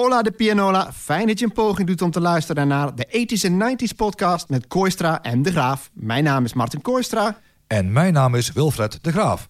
Hola de Pianola, fijn dat je een poging doet om te luisteren naar de 80s en 90s podcast met Koistra en De Graaf. Mijn naam is Martin Koistra. En mijn naam is Wilfred De Graaf.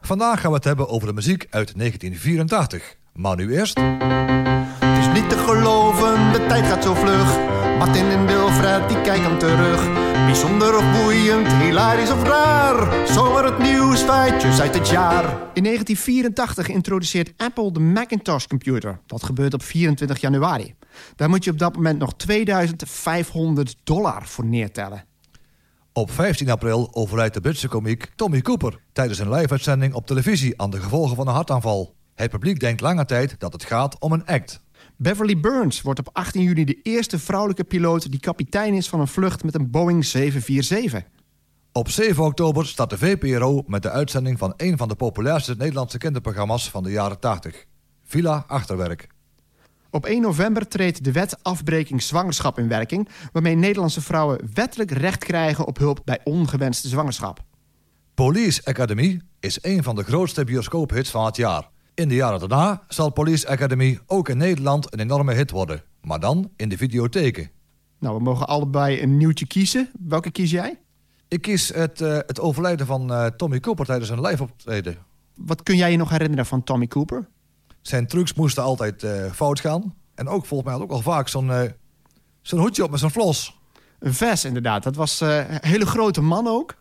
Vandaag gaan we het hebben over de muziek uit 1984. Maar nu eerst... Het is niet te geloven, de tijd gaat zo vlug. Martin en Wilfred, die kijken terug. Bijzonder of boeiend, hilarisch of raar. Zomaar het nieuws, feitjes uit het jaar. In 1984 introduceert Apple de Macintosh computer. Dat gebeurt op 24 januari. Daar moet je op dat moment nog 2500 dollar voor neertellen. Op 15 april overlijdt de Britse komiek Tommy Cooper... tijdens een live-uitzending op televisie aan de gevolgen van een hartaanval. Het publiek denkt lange tijd dat het gaat om een act. Beverly Burns wordt op 18 juni de eerste vrouwelijke piloot... die kapitein is van een vlucht met een Boeing 747. Op 7 oktober staat de VPRO met de uitzending van een van de populairste Nederlandse kinderprogramma's van de jaren 80. Villa Achterwerk. Op 1 november treedt de wet afbreking zwangerschap in werking... waarmee Nederlandse vrouwen wettelijk recht krijgen op hulp bij ongewenste zwangerschap. Police Academy is een van de grootste bioscoophits van het jaar. In de jaren daarna zal Police Academy ook in Nederland een enorme hit worden. Maar dan in de videotheken. Nou, we mogen allebei een nieuwtje kiezen. Welke kies jij? Ik kies het, uh, het overlijden van uh, Tommy Cooper tijdens een live optreden. Wat kun jij je nog herinneren van Tommy Cooper? Zijn trucs moesten altijd uh, fout gaan. En ook volgens mij had ook al vaak zo'n zo'n hoedje op met zo'n flos. Een vest inderdaad. Dat was een hele grote man ook.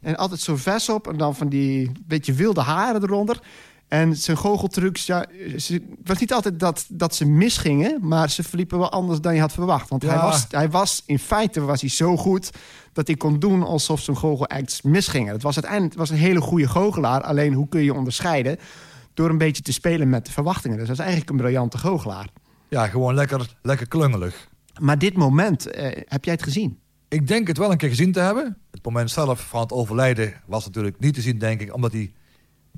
En altijd zo'n vest op en dan van die beetje wilde haren eronder. En zijn goocheltrucs, ja, het was niet altijd dat, dat ze misgingen... maar ze verliepen wel anders dan je had verwacht. Want Ja. hij, was, hij was, in feite was hij zo goed... dat hij kon doen alsof zijn goochelacts misgingen. Het was uiteindelijk het was een hele goede goochelaar. Alleen hoe kun je onderscheiden? Door een beetje te spelen met de verwachtingen. Dus dat is eigenlijk een briljante goochelaar. Ja, gewoon lekker, lekker klungelig. Maar dit moment, eh, heb jij het gezien? Ik denk het wel een keer gezien te hebben. Het moment zelf van het overlijden was natuurlijk niet te zien, denk ik... omdat hij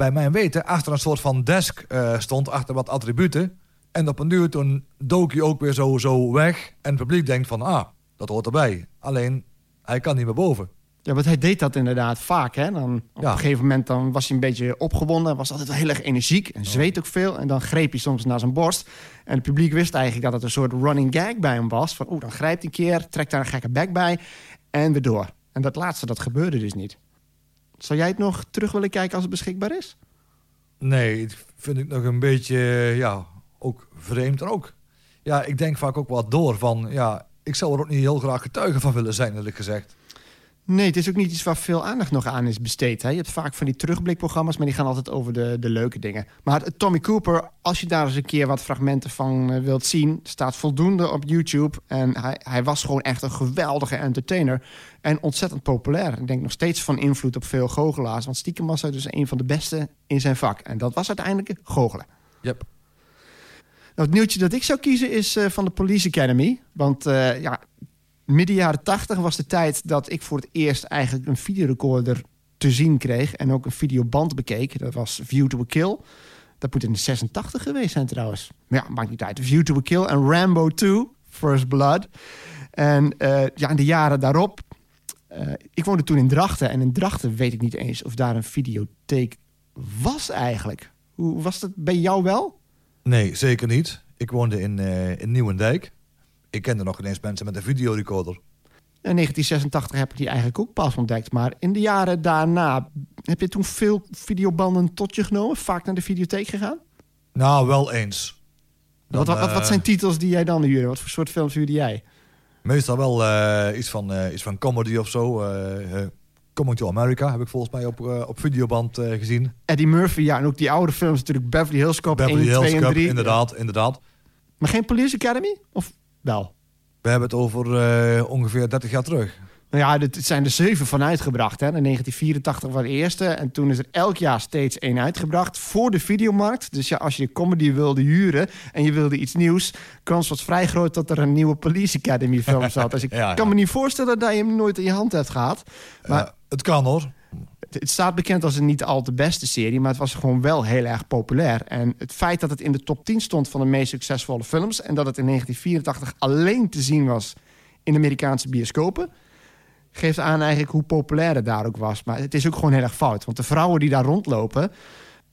bij mijn weten achter een soort van desk eh, stond, achter wat attributen. En op een duur toen dook hij ook weer zo, zo weg. En het publiek denkt van, ah, dat hoort erbij. Alleen, hij kan niet meer boven. Ja, want hij deed dat inderdaad vaak. Hè? Dan, op Ja. een gegeven moment dan was hij een beetje opgewonden. Was altijd wel heel erg energiek en zweet ook veel. En dan greep hij soms naar zijn borst. En het publiek wist eigenlijk dat het een soort running gag bij hem was. Van, oeh, dan grijpt hij een keer, trekt daar een gekke bek bij en weer door. En dat laatste, dat gebeurde dus niet. Zou jij het nog terug willen kijken als het beschikbaar is? Nee, dat vind ik nog een beetje, ja, ook vreemd. En ook, ja, ik denk vaak ook wat door van, ja, ik zou er ook niet heel graag getuige van willen zijn, eerlijk gezegd. Nee, het is ook niet iets waar veel aandacht nog aan is besteed. Hè? Je hebt vaak van die terugblikprogramma's, maar die gaan altijd over de, de leuke dingen. Maar Tommy Cooper, als je daar eens een keer wat fragmenten van eh, wilt zien, staat voldoende op YouTube. En hij, hij was gewoon echt een geweldige entertainer en ontzettend populair. Ik denk nog steeds van invloed op veel goochelaars, want stiekem was hij dus een van de beste in zijn vak. En dat was uiteindelijk goochelen. Yep. Nou, het nieuwtje dat ik zou kiezen is eh, van de Police Academy. Want eh, ja, midden jaren tachtig was de tijd dat ik voor het eerst eigenlijk een videorecorder te zien kreeg. En ook een videoband bekeek. Dat was View to a Kill. Dat moet in de 86 geweest zijn trouwens. Maar ja, maakt niet uit. View to a Kill en Rambo 2, First Blood. En eh, ja, in de jaren daarop... eh, ik woonde toen in Drachten. En in Drachten weet ik niet eens of daar een videotheek was eigenlijk. Hoe was dat bij jou wel? Nee, zeker niet. Ik woonde in, eh, in Nieuwendijk. Ik kende nog ineens mensen met een videorecorder. In 1986 heb ik die eigenlijk ook pas ontdekt. Maar in de jaren daarna, heb je toen veel videobanden tot je genomen? Vaak naar de videotheek gegaan? Nou, wel eens. Dan, wat, wat, wat eh, zijn titels die jij dan huurde? Wat voor soort films huurde jij? Meestal wel eh, iets, van, eh, iets van comedy of zo. Coming to America heb ik volgens mij op, op videoband gezien. Eddie Murphy, ja, en ook die oude films natuurlijk. Beverly Hills Cop 1, Beverly 2 Hills en Cup, 3. inderdaad, inderdaad. Maar geen Police Academy? Of wel? We hebben het over eh, ongeveer 30 jaar terug. Nou ja, het zijn er zeven van uitgebracht. Hè. In 1984 was de eerste. En toen is er elk jaar steeds één uitgebracht. Voor de videomarkt. Dus ja, als je de comedy wilde huren en je wilde iets nieuws... kans was vrij groot dat er een nieuwe Police Academy film zat. Dus ik Ja, ja. kan me niet voorstellen dat je hem nooit in je hand hebt gehad. Maar Eh, het kan hoor. Het, staat bekend als een niet al te beste serie... maar het was gewoon wel heel erg populair. En het feit dat het in de top 10 stond van de meest succesvolle films... en dat het in 1984 alleen te zien was in Amerikaanse bioscopen... geeft aan eigenlijk hoe populair het daar ook was. Maar het is ook gewoon heel erg fout. Want de vrouwen die daar rondlopen...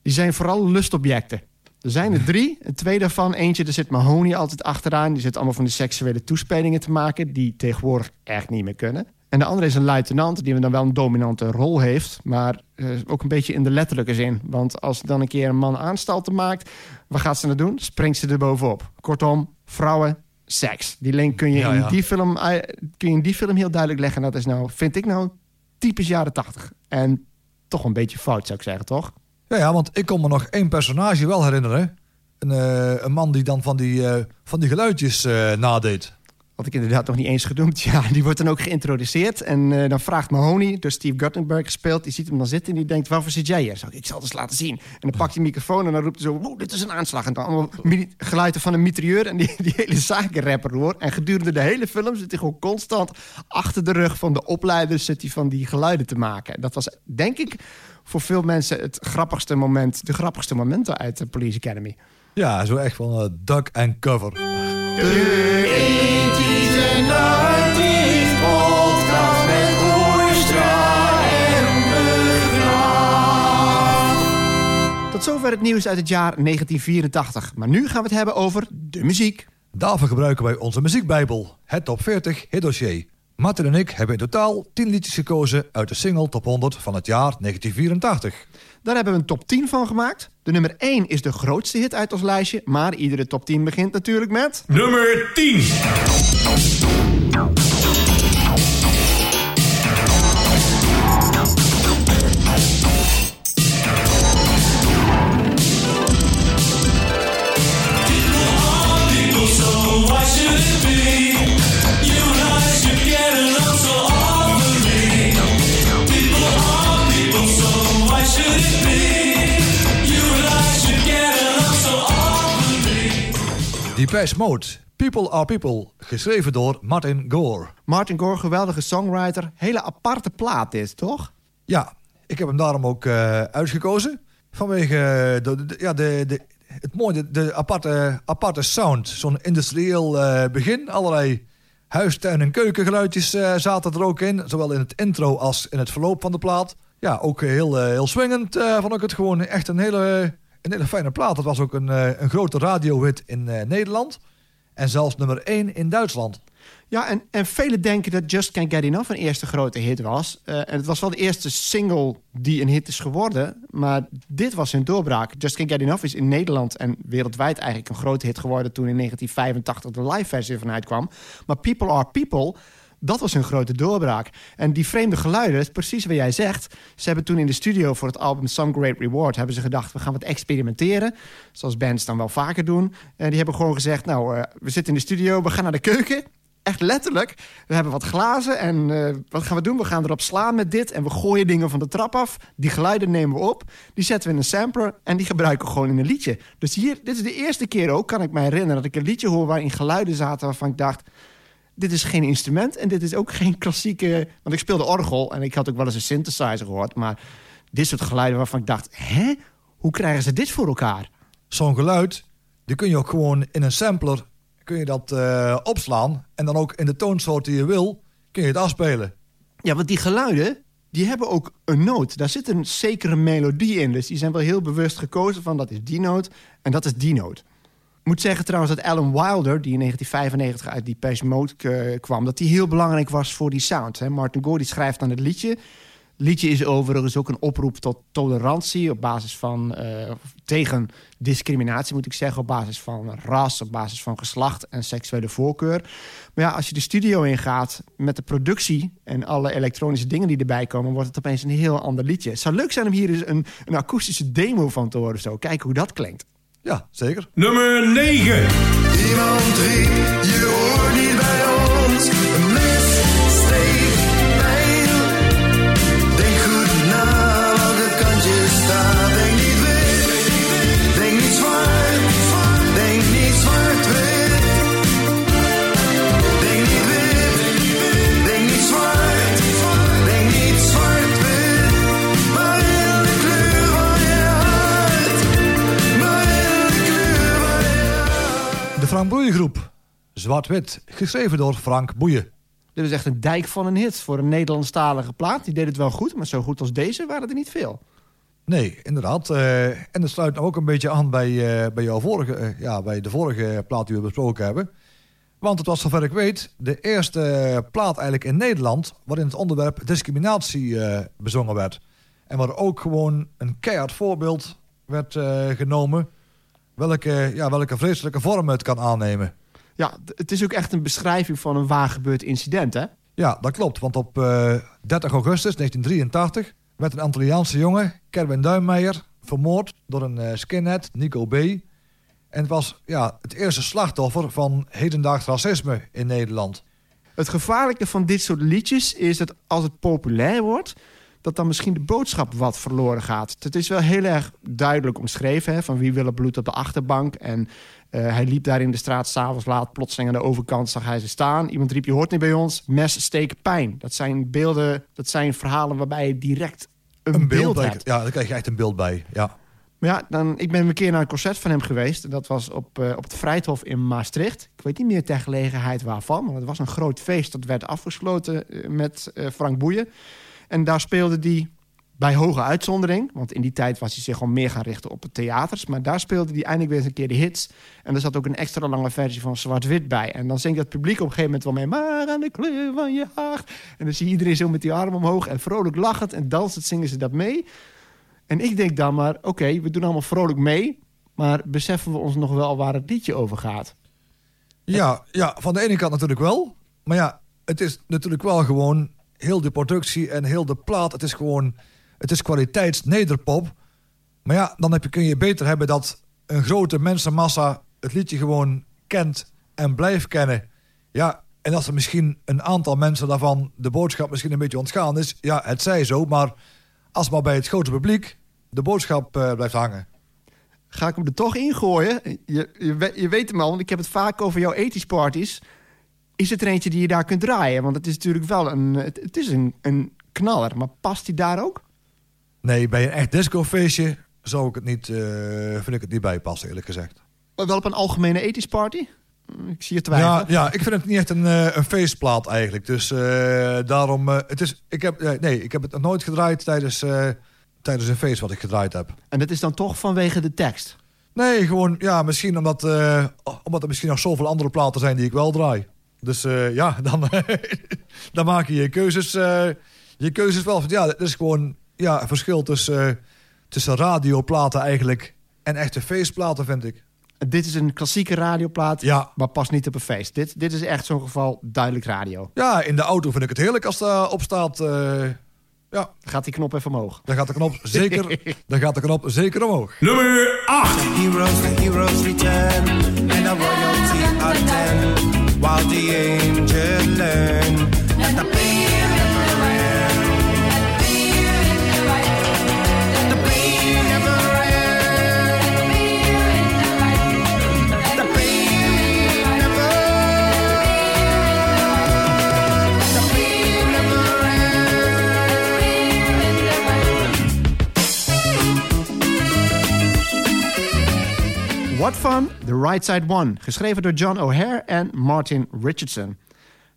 die zijn vooral lustobjecten. Er zijn er drie. Twee daarvan, eentje, daar zit Mahoney altijd achteraan. Die zit allemaal van de seksuele toespelingen te maken... die tegenwoordig echt niet meer kunnen. En de andere is een luitenant die dan wel een dominante rol heeft... maar uh, ook een beetje in de letterlijke zin. Want als dan een keer een man aanstalten maakt... wat gaat ze dan doen? Springt ze er bovenop. Kortom, vrouwen, seks. Die link kun je, Ja, in, ja. Die film, eh, kun je in die film heel duidelijk leggen. Dat is nou, vind ik nou, typisch jaren tachtig. En toch een beetje fout, zou ik zeggen, toch? Ja, ja, want ik kon me nog één personage wel herinneren. Een, eh, een man die dan van die, eh, van die geluidjes eh, nadeed. Had ik inderdaad nog niet eens genoemd. Ja, die wordt dan ook geïntroduceerd. En eh, dan vraagt Mahoney, door Steve Guttenberg gespeeld... die ziet hem dan zitten en die denkt, waarvoor zit jij hier? Ik zal het eens laten zien. En dan pakt hij de microfoon en dan roept hij zo... Dit is een aanslag. En dan allemaal geluiden van een mitrailleur... en die, die hele zakenrapper hoor. En gedurende de hele film zit hij gewoon constant... achter de rug van de opleiders zit hij van die geluiden te maken. En dat was, denk ik, voor veel mensen het grappigste moment... de grappigste momenten uit de Police Academy. Ja, zo echt van eh, duck and cover. Tot zover het nieuws uit het jaar 1984. Maar nu gaan we het hebben over de muziek. Daarvoor gebruiken wij onze muziekbijbel, het Top 40 Hit Dossier. Martin en ik hebben in totaal 10 liedjes gekozen uit de single Top 100 van het jaar 1984. Daar hebben we een top 10 van gemaakt. De nummer 1 is de grootste hit uit ons lijstje. Maar iedere top 10 begint natuurlijk met... Nummer 10. Depeche Mode, People Are People, geschreven door Martin Gore. Martin Gore, geweldige songwriter. Hele aparte plaat dit, toch? Ja, ik heb hem daarom ook eh, uitgekozen. Vanwege eh, de, de- ja, de, de, het mooie, de, de aparte, aparte sound. Zo'n industrieel eh, begin. Allerlei huis, tuin en keukengeluidjes zaten er ook in. Zowel in het intro als in het verloop van de plaat. Ja, ook heel, heel swingend vond ik het gewoon. Echt een hele, een hele fijne plaat. Het was ook een, eh, een grote radiohit in eh, Nederland. En zelfs nummer 1 in Duitsland. Ja, en, en velen denken dat Just Can't Get Enough een eerste grote hit was. Eh, en het was wel de eerste single die een hit is geworden. Maar dit was hun doorbraak. Just Can't Get Enough is in Nederland en wereldwijd eigenlijk een grote hit geworden... toen in 1985 de live versie ervan uitkwam. Maar People Are People, dat was hun grote doorbraak. En die vreemde geluiden, is precies wat jij zegt. Ze hebben toen in de studio voor het album Some Great Reward... hebben ze gedacht, we gaan wat experimenteren. Zoals bands dan wel vaker doen. En die hebben gewoon gezegd, nou, eh, we zitten in de studio, we gaan naar de keuken echt letterlijk. We hebben wat glazen en eh, wat gaan we doen? We gaan erop slaan met dit en we gooien dingen van de trap af. Die geluiden nemen we op, die zetten we in een sampler en die gebruiken we gewoon in een liedje. Dus hier, dit is de eerste keer ook, kan ik me herinneren, dat ik een liedje hoor waarin geluiden zaten waarvan ik dacht... Dit is geen instrument en dit is ook geen klassieke... Want ik speelde orgel en ik had ook wel eens een synthesizer gehoord. Maar dit soort geluiden waarvan ik dacht... Hè? Hoe krijgen ze dit voor elkaar? zo'n geluid, die kun je ook gewoon in een sampler kun je dat eh, opslaan. En dan ook in de toonsoort die je wil, kun je het afspelen. Ja, want die geluiden, die hebben ook een noot. Daar zit een zekere melodie in. Dus die zijn wel heel bewust gekozen van dat is die noot en dat is die noot. Moet zeggen trouwens dat Alan Wilder, die in 1995 uit die Mode eh, kwam... dat die heel belangrijk was voor die sound. Hè. Martin Gore die schrijft aan het liedje. liedje is overigens ook een oproep tot tolerantie... op basis van, eh, tegen discriminatie moet ik zeggen... op basis van ras, op basis van geslacht en seksuele voorkeur. Maar ja, als je de studio ingaat met de productie... en alle elektronische dingen die erbij komen... wordt het opeens een heel ander liedje. Het zou leuk zijn om hier eens een, een akoestische demo van te horen. Zo. Kijken hoe dat klinkt. Ja, zeker. Nummer 9. Iemand riep, Frank. Zwart-wit, geschreven door Frank Boeien. Dit is echt een dijk van een hit voor een Nederlandstalige plaat. Die deed het wel goed, maar zo goed als deze waren er niet veel. Nee, inderdaad. Eh, en dat sluit nou ook een beetje aan bij, eh, bij, jouw vorige, eh, ja, bij de vorige plaat die we besproken hebben. Want het was, zover ik weet, de eerste plaat eigenlijk in Nederland... waarin het onderwerp discriminatie bezongen werd. En waar ook gewoon een keihard voorbeeld werd genomen... Welke, ja, welke vreselijke vorm het kan aannemen. Ja, het is ook echt een beschrijving van een waar gebeurd incident, hè? Ja, dat klopt. Want op eh, 30 augustus 1983 werd een Antilliaanse jongen, Kerwin Duimmeijer, vermoord door een eh, skinhead, Nico B. En het was ja, het eerste slachtoffer van hedendaags racisme in Nederland. Het gevaarlijke van dit soort liedjes is dat als het populair wordt... dat dan misschien de boodschap wat verloren gaat. Het is wel heel erg duidelijk omschreven... Hè, van wie wil er bloed op de achterbank. En eh, hij liep daar in de straat s'avonds laat. Plotseling aan de overkant zag hij ze staan. Iemand riep, je hoort niet bij ons. Mes, steken, pijn. Dat zijn beelden, dat zijn verhalen waarbij je direct een, beeld, hebt. Ja, daar krijg je echt een beeld bij. Ja. Maar ja, dan, ik ben een keer naar een concert van hem geweest. Dat was op, eh, op het Vrijthof in Maastricht. Ik weet niet meer ter gelegenheid waarvan. Maar het was een groot feest dat werd afgesloten eh, met Frank Boeien. En daar speelde hij bij hoge uitzondering. Want in die tijd was hij zich al meer gaan richten op het theaters. Maar daar speelde hij eindelijk weer eens een keer de hits. En er zat ook een extra lange versie van Zwart-Wit bij. En dan zingt het publiek op een gegeven moment wel mee... Maar aan de kleur van je hart. En dan zie je iedereen zo met die arm omhoog... en vrolijk lachend en dansend zingen ze dat mee. En ik denk dan maar, oké, we doen allemaal vrolijk mee... maar beseffen we ons nog wel waar het liedje over gaat? Ja, ja, van de ene kant natuurlijk wel. Maar ja, het is natuurlijk wel gewoon heel de productie en heel de plaat. Het is gewoon, het is kwaliteits nederpop. Maar ja, dan heb je, kun je beter hebben dat een grote mensenmassa het liedje gewoon kent en blijft kennen. Ja, en als er misschien een aantal mensen daarvan de boodschap misschien een beetje ontgaan is, ja, het zij zo. Maar als maar bij het grote publiek de boodschap eh, blijft hangen. Ga ik hem er toch ingooien? Je, je, je weet hem al, want ik heb het vaak over jouw ethisch parties. Is het er eentje die je daar kunt draaien? Want het is natuurlijk wel een, het, het is een, een knaller. Maar past die daar ook? Nee, bij een echt discofeestje zou ik het niet, eh, vind ik het niet bijpassen, eerlijk gezegd. Maar Wel op een algemene ethisch party? Hm, Ik zie je twijfelen. Ja, ja, ik vind het niet echt een, eh, een feestplaat eigenlijk. Dus eh, daarom, het is, ik heb, nee, ik heb het nog nooit gedraaid tijdens, tijdens een feest wat ik gedraaid heb. En dat is dan toch vanwege de tekst? Nee, gewoon, ja, misschien omdat, omdat er misschien nog zoveel andere platen zijn die ik wel draai. Dus eh, ja, dan, dan maak je je keuzes, eh, je keuzes wel. Ja, het is gewoon ja, een verschil tussen, eh, tussen radioplaten eigenlijk en echte feestplaten, vind ik. Dit is een klassieke radioplaat, Ja. maar past niet op een feest. Dit, dit is echt zo'n geval duidelijk radio. Ja, in de auto vind ik het heerlijk als het op staat. eh, ja, Gaat die knop even omhoog. dan gaat de knop zeker, dan gaat de knop zeker omhoog. Nummer 8. Heroes, the heroes return, and a royalty ten. While the angels learn, that the pain What Fun, The Right Side One. Geschreven door John O'Hare en Martin Richardson.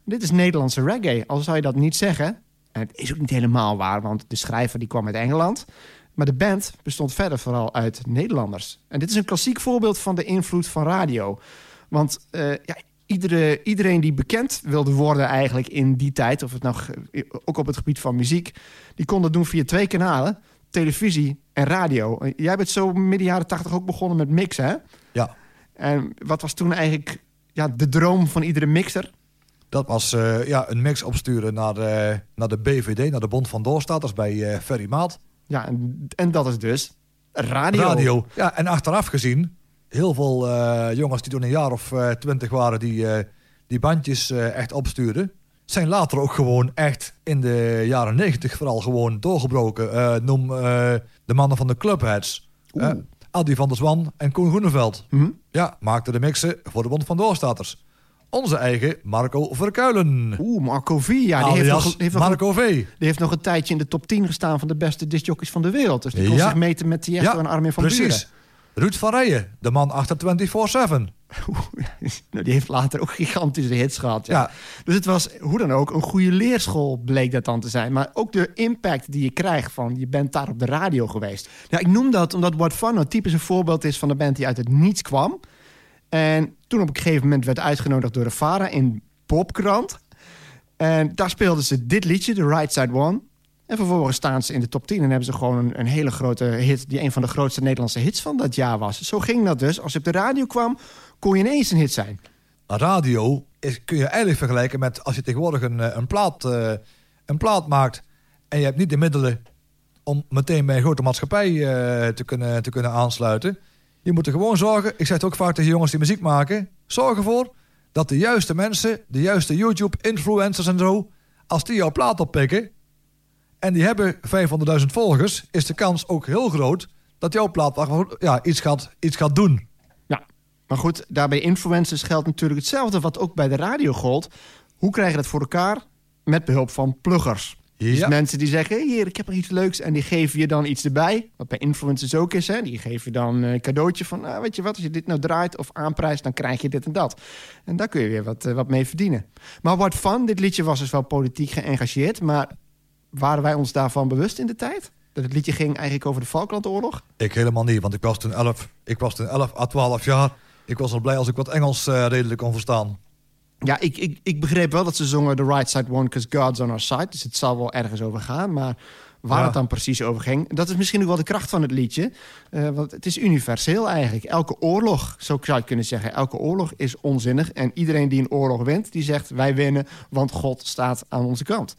Dit is Nederlandse reggae, al zou je dat niet zeggen. En het is ook niet helemaal waar, want de schrijver die kwam uit Engeland. Maar de band bestond verder vooral uit Nederlanders. En dit is een klassiek voorbeeld van de invloed van radio. Want eh, ja, iedere, iedereen die bekend wilde worden eigenlijk in die tijd... of het nou ook op het gebied van muziek... die kon dat doen via twee kanalen. Televisie en radio. Eh, Jij bent zo midden jaren tachtig ook begonnen met mixen, hè? Ja, En wat was toen eigenlijk ja, de droom van iedere mixer? dat was eh, ja, een mix opsturen naar de, naar de BVD, naar de Bond van Doorstaters bij eh Ferry Maat. Ja, en, en dat is dus radio. Radio. Ja, en achteraf gezien, heel veel eh, jongens die toen een jaar of eh, twintig waren, die, eh, die bandjes eh, echt opstuurden, zijn later ook gewoon echt in de jaren negentig vooral gewoon doorgebroken. Eh, noem eh, de mannen van de Clubheads. Eh, Adi van der Zwan en Koen Groeneveld. Hm? Ja, maakten de mixen voor de Bond van Doorstaters. Onze eigen Marco Verkuilen. Oeh, Marco V. Ja, die heeft, nog, heeft nog, Marco V. die heeft nog een tijdje in de top 10 gestaan van de beste discjockeys van de wereld. Dus die kon Ja. zich meten met Tiesto en Armin van Precies. Ruud van Rijen, de man achter 24-7. nou, die heeft later ook gigantische hits gehad. Ja. Ja. Dus het was, hoe dan ook, een goede leerschool bleek dat dan te zijn. Maar ook de impact die je krijgt van, je bent daar op de radio geweest. Ja, ik noem dat omdat What Fun nou typisch een voorbeeld is van een band die uit het niets kwam. En toen op een gegeven moment werd uitgenodigd door de VARA in Popkrant. En daar speelden ze dit liedje, The Right Side One. En vervolgens staan ze in de top 10 en hebben ze gewoon een, een hele grote hit... die een van de grootste Nederlandse hits van dat jaar was. Zo ging dat dus. Als je op de radio kwam, kon je ineens een hit zijn. radio is, kun je eigenlijk vergelijken met als je tegenwoordig een, eh, een, plaat, eh, een plaat maakt en je hebt niet de middelen om meteen bij een grote maatschappij eh, te, kunnen, te kunnen aansluiten. Je moet er gewoon zorgen, ik zeg het ook vaak tegen jongens die muziek maken, zorg ervoor dat de juiste mensen, de juiste YouTube-influencers en zo, als die jouw plaat oppikken en die hebben 500.000 volgers, is de kans ook heel groot dat jouw plaat ja, iets, gaat, iets gaat doen. Ja, maar goed, daarbij influencers geldt natuurlijk hetzelfde wat ook bij de radio gold. Hoe krijg je dat voor elkaar? Met behulp van pluggers. Dus Ja. mensen die zeggen, hey, hier, ik heb er iets leuks... en die geven je dan iets erbij. Wat bij influencers ook is, hè. Die geven je dan een cadeautje van... Nou, weet je wat, als je dit nou draait of aanprijst... dan krijg je dit en dat. En daar kun je weer wat, eh, wat mee verdienen. Maar wat van, dit liedje was dus wel politiek geëngageerd... maar waren wij ons daarvan bewust in de tijd? Dat het liedje ging eigenlijk over de Falklandoorlog? Ik helemaal niet, want ik was toen 11, ik was toen 11 à 12 jaar. Ik was al blij als ik wat Engels eh, redelijk kon verstaan. Ja, ik, ik, ik begreep wel dat ze zongen The Right Side One, because God's on our side. Dus het zal wel ergens over gaan. Maar waar Ja. het dan precies over ging, dat is misschien ook wel de kracht van het liedje. Eh, want het is universeel eigenlijk. Elke oorlog, zo zou je kunnen zeggen, elke oorlog is onzinnig. En iedereen die een oorlog wint, die zegt wij winnen, want God staat aan onze kant.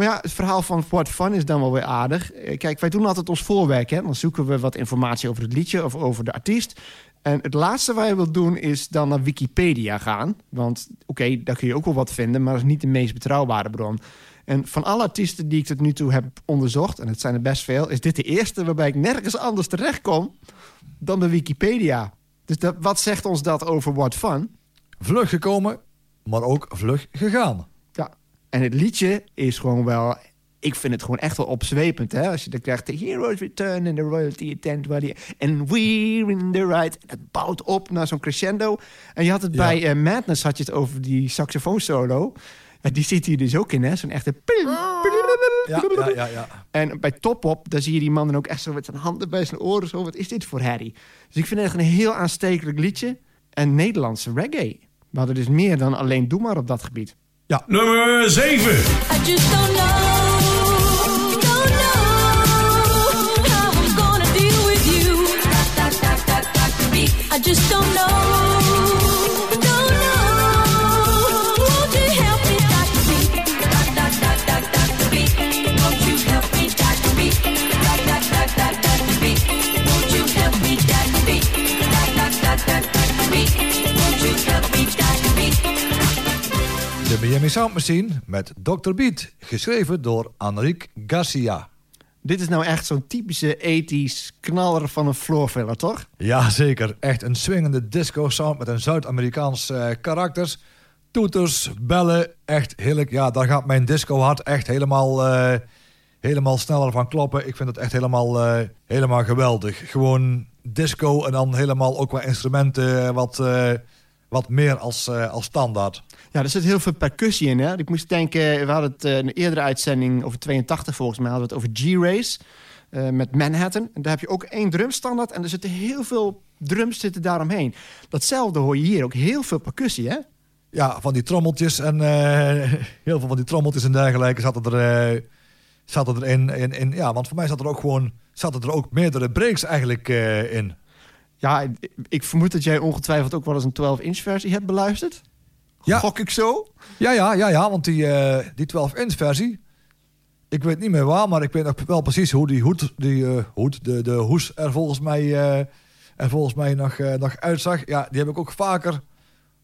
Maar ja, het verhaal van What Fun is dan wel weer aardig. Eh, Kijk, wij doen altijd ons voorwerk. Hè? Dan zoeken we wat informatie over het liedje of over de artiest. En het laatste wat je wilt doen is dan naar Wikipedia gaan. Want oké, daar kun je ook wel wat vinden, maar dat is niet de meest betrouwbare bron. En van alle artiesten die ik tot nu toe heb onderzocht, en het zijn er best veel, is dit de eerste waarbij ik nergens anders terecht kom dan bij Wikipedia. Dus dat, wat zegt ons dat over What Fun? Vlug gekomen, maar ook vlug gegaan. En het liedje is gewoon wel... Ik vind het gewoon echt wel opzwepend, hè? Als je dan krijgt... The heroes return in the royalty die, and we're in the right... Het bouwt op naar zo'n crescendo. En je had het Ja. bij eh, Madness... had je het over die saxofoonsolo. En die zit hier dus ook in, hè? Zo'n echte... Ja, ja, ja, ja. En bij Top Op, daar zie je die man dan ook echt zo met zijn handen bij zijn oren. Zo, wat is dit voor herrie? Dus ik vind het echt een heel aanstekelijk liedje. En Nederlandse reggae. We hadden dus meer dan alleen Doe Maar op dat gebied. Nummer 7. Miami Sound Machine met Dr. Beat. Geschreven door Enrique Garcia. Dit is nou echt zo'n typische ethisch knaller van een floorfiller, toch? Ja, zeker. Echt een swingende disco sound met een Zuid-Amerikaans eh, karakters. Toeters, bellen, echt heerlijk. Ja, daar gaat mijn disco hart echt helemaal, eh, helemaal sneller van kloppen. Ik vind het echt helemaal, eh, helemaal geweldig. Gewoon disco en dan helemaal ook qua instrumenten wat, wat meer als, eh, als standaard. Ja, er zit heel veel percussie in. Hè? Ik moest denken, we hadden het eh, in een eerdere uitzending over 82 volgens mij, hadden we het over G-Race eh, met Manhattan. En daar heb je ook één drumstandaard en er zitten heel veel drums zitten daaromheen. Datzelfde hoor je hier ook, heel veel percussie, hè? Ja, van die trommeltjes en eh, heel veel van die trommeltjes en dergelijke zaten er, eh, zaten er in, in, in. Ja, want voor mij zat er ook gewoon zaten er ook meerdere breaks eigenlijk eh, in. Ja, ik- vermoed dat jij ongetwijfeld ook wel eens een 12-inch versie hebt beluisterd. Ja. Gok ik zo? Ja, ja, ja, ja, want die, eh, die 12-inch versie. Ik weet niet meer waar, maar ik weet nog wel precies hoe die hoed, die, eh, hoed de, de hoes er volgens mij, eh, er volgens mij nog, nog uitzag. Ja, die heb ik ook vaker,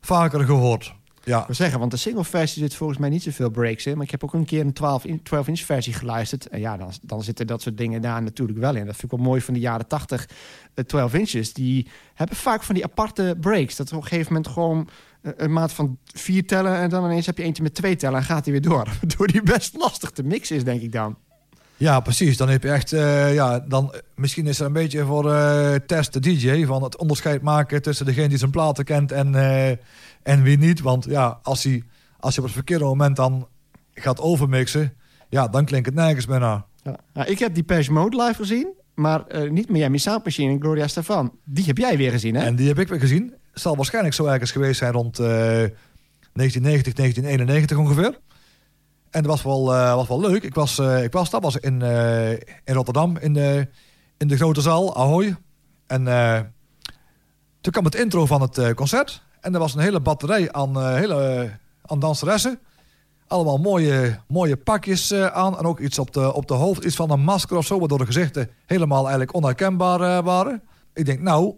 vaker gehoord. Ja, zeggen, want de single versie zit volgens mij niet zoveel breaks in. Maar ik heb ook een keer een 12-inch 12 versie geluisterd. En ja, dan, dan zitten dat soort dingen daar natuurlijk wel in. Dat vind ik wel mooi van de jaren 80 eh, 12 inches. Die hebben vaak van die aparte breaks. Dat op een gegeven moment gewoon eh, een maat van vier tellen... en dan ineens heb je eentje met twee tellen en gaat hij weer door. Waardoor die best lastig te mixen is, denk ik dan. Ja, precies. Dan heb je echt, eh, ja, dan, misschien is er een beetje voor eh, test de DJ van het onderscheid maken tussen degene die zijn platen kent en, eh, en wie niet. Want ja, als hij, als je op het verkeerde moment dan gaat overmixen, ja, dan klinkt het nergens meer naar. Ja. Nou, ik heb die Page Mode live gezien, maar niet Miami Sound Machine en Gloria Stefan. Die heb jij weer gezien, hè? En die heb ik weer gezien. Zal waarschijnlijk zo ergens geweest zijn rond eh, 1990, 1991 ongeveer. En dat was wel, was wel leuk. Ik was, eh, ik was, dat was in, eh, in Rotterdam, in de, in de grote zaal, Ahoy. En toen kwam het intro van het concert. En er was een hele batterij aan, hele, aan danseressen. Allemaal mooie, mooie pakjes aan. En ook iets op de, op de hoofd. Iets van een masker of zo. Waardoor de gezichten helemaal eigenlijk onherkenbaar waren. Ik denk, nou,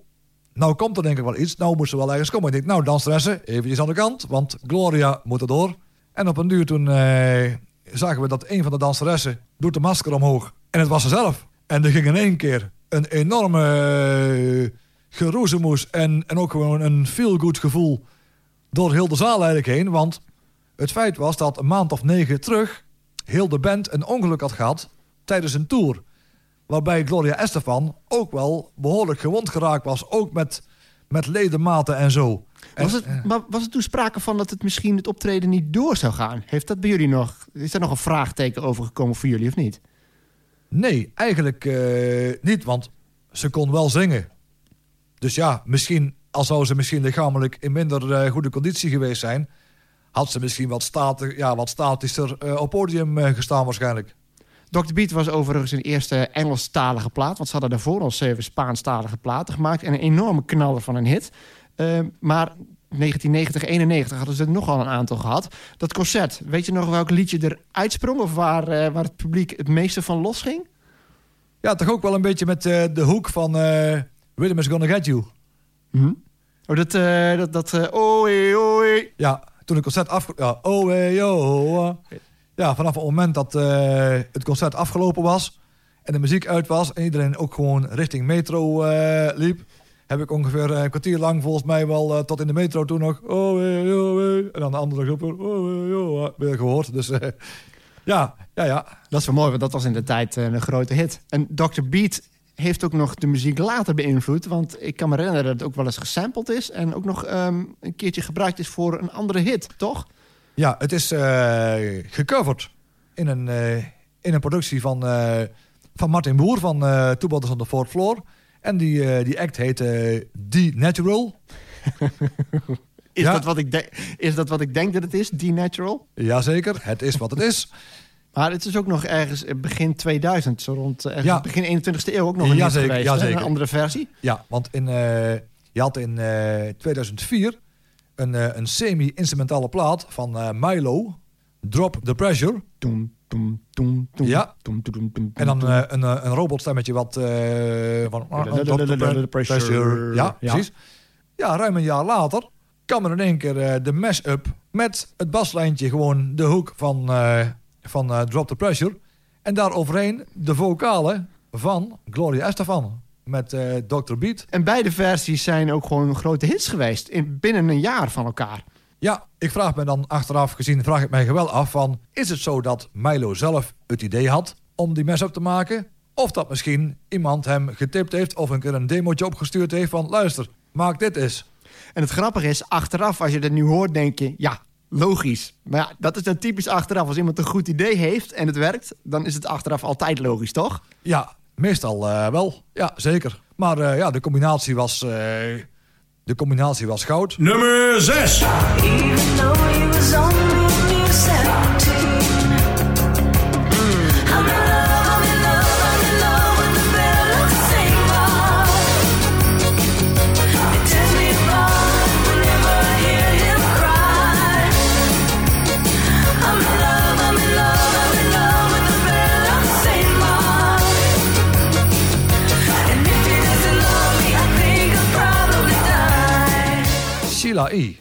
nou komt er denk ik wel iets. Nou moest er wel ergens komen. Ik denk, nou danseressen, eventjes aan de kant. Want Gloria moet er door. En op een duur toen eh, zagen we dat een van de danseressen doet de masker omhoog. En het was ze zelf. En er ging in één keer een enorme uh, geroezemoes en, en ook gewoon een feel-good gevoel door heel de zaal eigenlijk heen. Want het feit was dat een maand of negen terug heel de band een ongeluk had gehad tijdens een tour. Waarbij Gloria Estefan ook wel behoorlijk gewond geraakt was. Ook met, met ledematen en zo. Was het, maar was het toen sprake van dat het misschien het optreden niet door zou gaan? Heeft dat bij jullie nog... Is daar nog een vraagteken over gekomen voor jullie of niet? Nee, eigenlijk eh, niet, want ze kon wel zingen. Dus ja, misschien, al zou ze misschien lichamelijk in minder eh, goede conditie geweest zijn, had ze misschien wat, statig, ja, wat statischer eh, op podium gestaan waarschijnlijk. Dr. Beat was overigens een eerste Engelstalige plaat. Want ze hadden daarvoor al zeven Spaanstalige platen gemaakt. En een enorme knaller van een hit. Eh, maar 1990, 91 hadden ze er nogal een aantal gehad. Dat concert, weet je nog welk liedje er uitsprong? Of waar, eh, waar het publiek het meeste van losging? Ja, toch ook wel een beetje met eh, de hoek van eh Rhythm is Gonna Get You. Oh, dat... dat, dat oei, oei. Ja, toen het concert af... Ja, oh, oh. Ja, vanaf het moment dat eh, het concert afgelopen was... en de muziek uit was... en iedereen ook gewoon richting metro eh, liep... heb ik ongeveer een kwartier lang volgens mij wel eh, tot in de metro toen nog... Oh, hey, oh. En dan de andere groepen... Oh, oh, weer gehoord. Dus ja, ja, ja. Dat is wel mooi, want dat was in de tijd een grote hit. En Dr. Beat heeft ook nog de muziek later beïnvloed. Want ik kan me herinneren dat het ook wel eens gesampled is... en ook nog ehm, een keertje gebruikt is voor een andere hit, toch? Ja, het is eh, gecoverd in een, eh, in een productie van, eh, van Martin Boer van uh, on the Fourth Floor. En die, die act heet The Natural. Is, Ja. dat wat ik denk- is dat wat ik denk dat het is, D-Natural? Jazeker, het is wat het is. Maar het is ook nog ergens begin 2000, zo rond Ja. begin 21ste eeuw ook nog een Jazeker, geweest. jazeker. Een andere versie. Ja, want in, je had in eh, 2004 een, eh, een semi-instrumentale plaat van eh, Milo, Drop the Pressure. Ja. En dan eh, een, eh, een robotstemmetje wat van... Drop the pre- Pressure. Ja, Ja. precies. Ja, ruim een jaar later kwam er in één keer de mash-up met het baslijntje gewoon de hoek van, van Drop the Pressure. En daar overheen de vocalen van Gloria Estefan met eh Dr. Beat. En beide versies zijn ook gewoon grote hits geweest. In, binnen een jaar van elkaar. Ja, ik vraag me dan achteraf gezien, vraag ik mij wel af van... is het zo dat Milo zelf het idee had om die mes op te maken? Of dat misschien iemand hem getipt heeft of een keer een demootje opgestuurd heeft van... luister, maak dit eens. En het grappige is, achteraf, als je dat nu hoort, denk je... ja, logisch. Maar ja, dat is dan typisch achteraf. Als iemand een goed idee heeft en het werkt... dan is het achteraf altijd logisch, toch? Ja, meestal eh, wel. Ja, zeker. Maar eh, ja, de combinatie was... eh, de combinatie was goud. Nummer 6. E.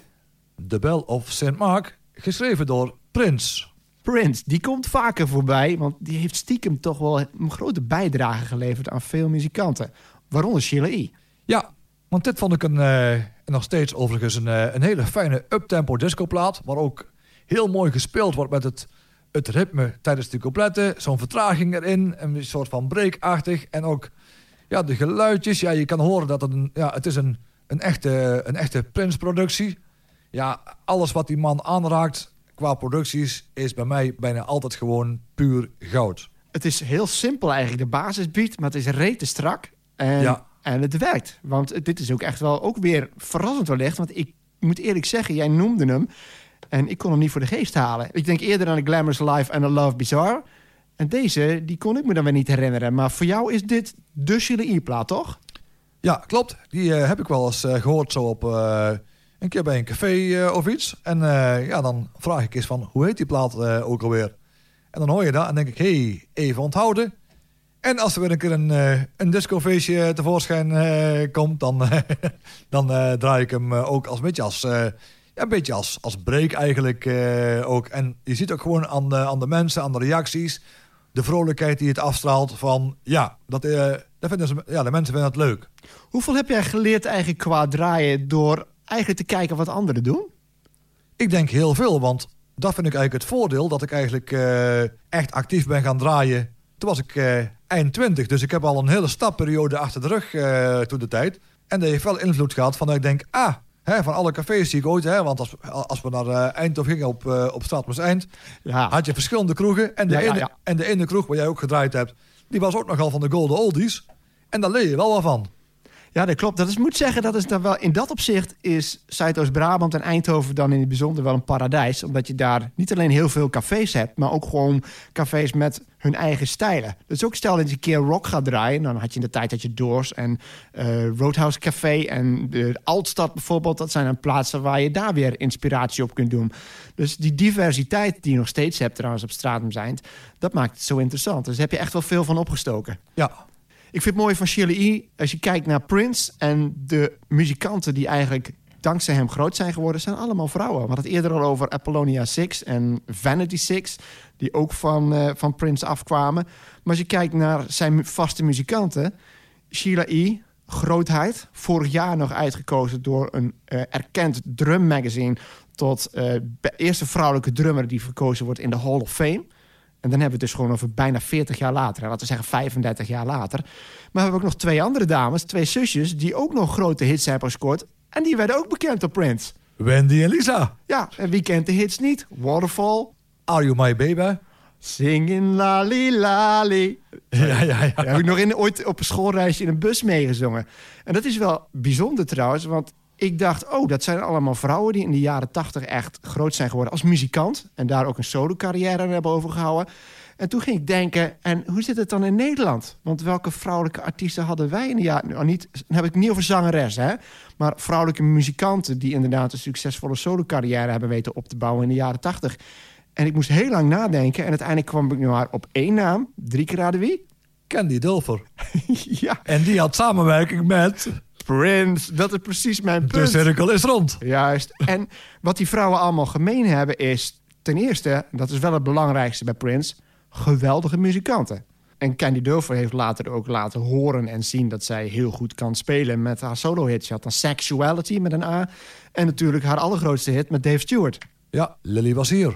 The Bell of St. Mark, geschreven door Prince. Prince, die komt vaker voorbij... want die heeft stiekem toch wel een grote bijdrage geleverd... aan veel muzikanten. Waaronder Sheila E. Ja, want dit vond ik een, eh, nog steeds overigens een, eh, een hele fijne uptempo discoplaat. Waar ook heel mooi gespeeld wordt met het, het ritme tijdens de coupletten, zo'n vertraging erin, een soort van breakachtig. En ook ja, de geluidjes. Ja, je kan horen dat het een, ja, het is een, een echte, een echte Prince-productie. Ja, alles wat die man aanraakt qua producties is bij mij bijna altijd gewoon puur goud. Het is heel simpel eigenlijk, de basisbeat, maar het is rete strak. En, Ja. en het werkt. Want dit is ook echt wel ook weer verrassend wellicht. Want ik moet eerlijk zeggen, jij noemde hem. En ik kon hem niet voor de geest halen. Ik denk eerder aan de Glamorous Life en The Love Bizarre. En deze, die kon ik me dan weer niet herinneren. Maar voor jou is dit de Chile E-plaat, toch? Ja, klopt. Die eh, heb ik wel eens eh, gehoord zo op eh, een keer bij een café of iets. En ja, dan vraag ik eens van, hoe heet die plaat ook alweer? En dan hoor je dat en denk ik, hey, even onthouden. En als er weer een keer een, een discofeestje tevoorschijn komt, dan, dan draai ik hem ook als een beetje als, ja, een beetje als, als break eigenlijk ook. En je ziet ook gewoon aan de, aan de mensen, aan de reacties, de vrolijkheid die het afstraalt van, ja, dat, eh, dat vinden ze, ja de mensen vinden het leuk. Hoeveel heb jij geleerd eigenlijk qua draaien door eigenlijk te kijken wat anderen doen? Ik denk heel veel, want dat vind ik eigenlijk het voordeel... dat ik eigenlijk eh, echt actief ben gaan draaien. Toen was ik eh, eind 20, dus ik heb al een hele stapperiode achter de rug toen de tijd. En dat heeft wel invloed gehad van dat ik denk... ah, hè, van alle cafés die ik ooit... Hè, want als, als we naar eh, Eindhoven gingen op, eh op Straatmas Eind... Ja, had je verschillende kroegen. En de, ja, ene, ja. en de ene kroeg waar jij ook gedraaid hebt... die was ook nogal van de Golden Oldies. En daar leer je wel wat van. Ja, dat klopt. Dat is, moet zeggen, dat is dan wel in dat opzicht is Zuidoost-Brabant en Eindhoven dan in het bijzonder wel een paradijs. Omdat je daar niet alleen heel veel cafés hebt, maar ook gewoon cafés met hun eigen stijlen. Dus ook stel dat je een keer rock gaat draaien, dan had je in de tijd dat je Doors en eh, Roadhouse Café en de Altstad bijvoorbeeld. Dat zijn dan plaatsen waar je daar weer inspiratie op kunt doen. Dus die diversiteit die je nog steeds hebt trouwens op Stratum zijn, dat maakt het zo interessant. Dus daar heb je echt wel veel van opgestoken. Ja, Ik vind het mooi van Shirley E. Als je kijkt naar Prince en de muzikanten die eigenlijk dankzij hem groot zijn geworden, zijn allemaal vrouwen. We hadden het eerder al over Apollonia Six en Vanity Six, die ook van, eh, van Prince afkwamen. Maar als je kijkt naar zijn vaste muzikanten, Sheila E., grootheid, vorig jaar nog uitgekozen door een eh, erkend drummagazine tot be- eerste vrouwelijke drummer die verkozen wordt in de Hall of Fame. En dan hebben we het dus gewoon over bijna 40 jaar later. Laten we zeggen 35 jaar later. Maar we hebben ook nog twee andere dames, twee zusjes... die ook nog grote hits hebben gescoord. En die werden ook bekend door Prince. Wendy en Lisa. Ja, en wie kent de hits niet? Waterfall, Are You My Baby? Singing Lali Lali. Ja, ja, ja. Daar heb ik nog in, ooit op een schoolreisje in een bus meegezongen. En dat is wel bijzonder trouwens, want ik dacht... oh, dat zijn allemaal vrouwen die in de jaren tachtig echt groot zijn geworden als muzikant. En daar ook een solo-carrière hebben overgehouden. En toen ging ik denken, en hoe zit het dan in Nederland? Want welke vrouwelijke artiesten hadden wij in de jaren... Nou, niet, dan heb ik het niet over zangeres, hè? Maar vrouwelijke muzikanten die inderdaad een succesvolle solo-carrière hebben weten op te bouwen in de jaren tachtig. En ik moest heel lang nadenken en uiteindelijk kwam ik nu maar op één naam. Drie keer raden wie? Candy Dulfer. ja, En die had samenwerking met... Prince. Dat is precies mijn De punt. cirkel is rond. Juist. En wat die vrouwen allemaal gemeen hebben is... ten eerste, dat is wel het belangrijkste bij Prince... geweldige muzikanten. En Candy Dulfer heeft later ook laten horen en zien... dat zij heel goed kan spelen met haar solo-hits. Je had dan Sexuality met een A. En natuurlijk haar allergrootste hit met Dave Stewart. Ja, Lily was hier.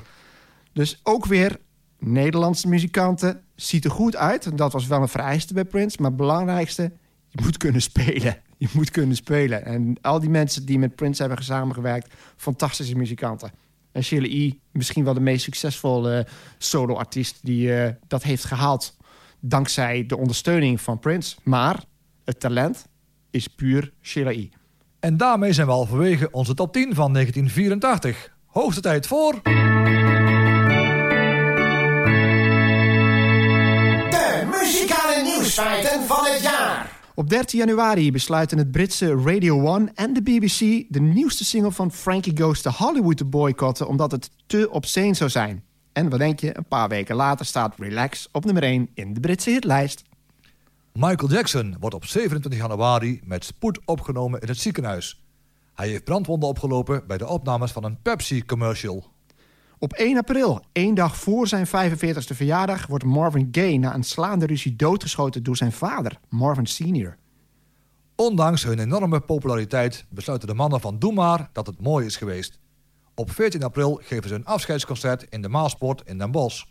Dus ook weer Nederlandse muzikanten. Ziet er goed uit. Dat was wel een vereiste bij Prince. Maar het belangrijkste, je moet kunnen spelen. Je moet kunnen spelen. En al die mensen die met Prince hebben samengewerkt... fantastische muzikanten. En Shirley E. misschien wel de meest succesvolle eh, solo-artiest... die eh, dat heeft gehaald dankzij de ondersteuning van Prince. Maar het talent is puur Shirley E. En daarmee zijn we al vanwege onze top 10 van 1984. Hoogste tijd voor... De muzikale nieuwsfeiten van het jaar. Op 13 januari besluiten het Britse Radio 1 en de BBC de nieuwste single van Frankie Goes to Hollywood te boycotten omdat het te obscene zou zijn. En wat denk je, een paar weken later staat Relax op nummer 1 in de Britse hitlijst. Michael Jackson wordt op 27 januari met spoed opgenomen in het ziekenhuis. Hij heeft brandwonden opgelopen bij de opnames van een Pepsi-commercial. Op 1 april, één dag voor zijn 45e verjaardag, wordt Marvin Gaye na een slaande ruzie doodgeschoten door zijn vader, Marvin Sr. Ondanks hun enorme populariteit besluiten de mannen van Doe maar dat het mooi is geweest. Op 14 april geven ze een afscheidsconcert in de Maasport in Den Bosch.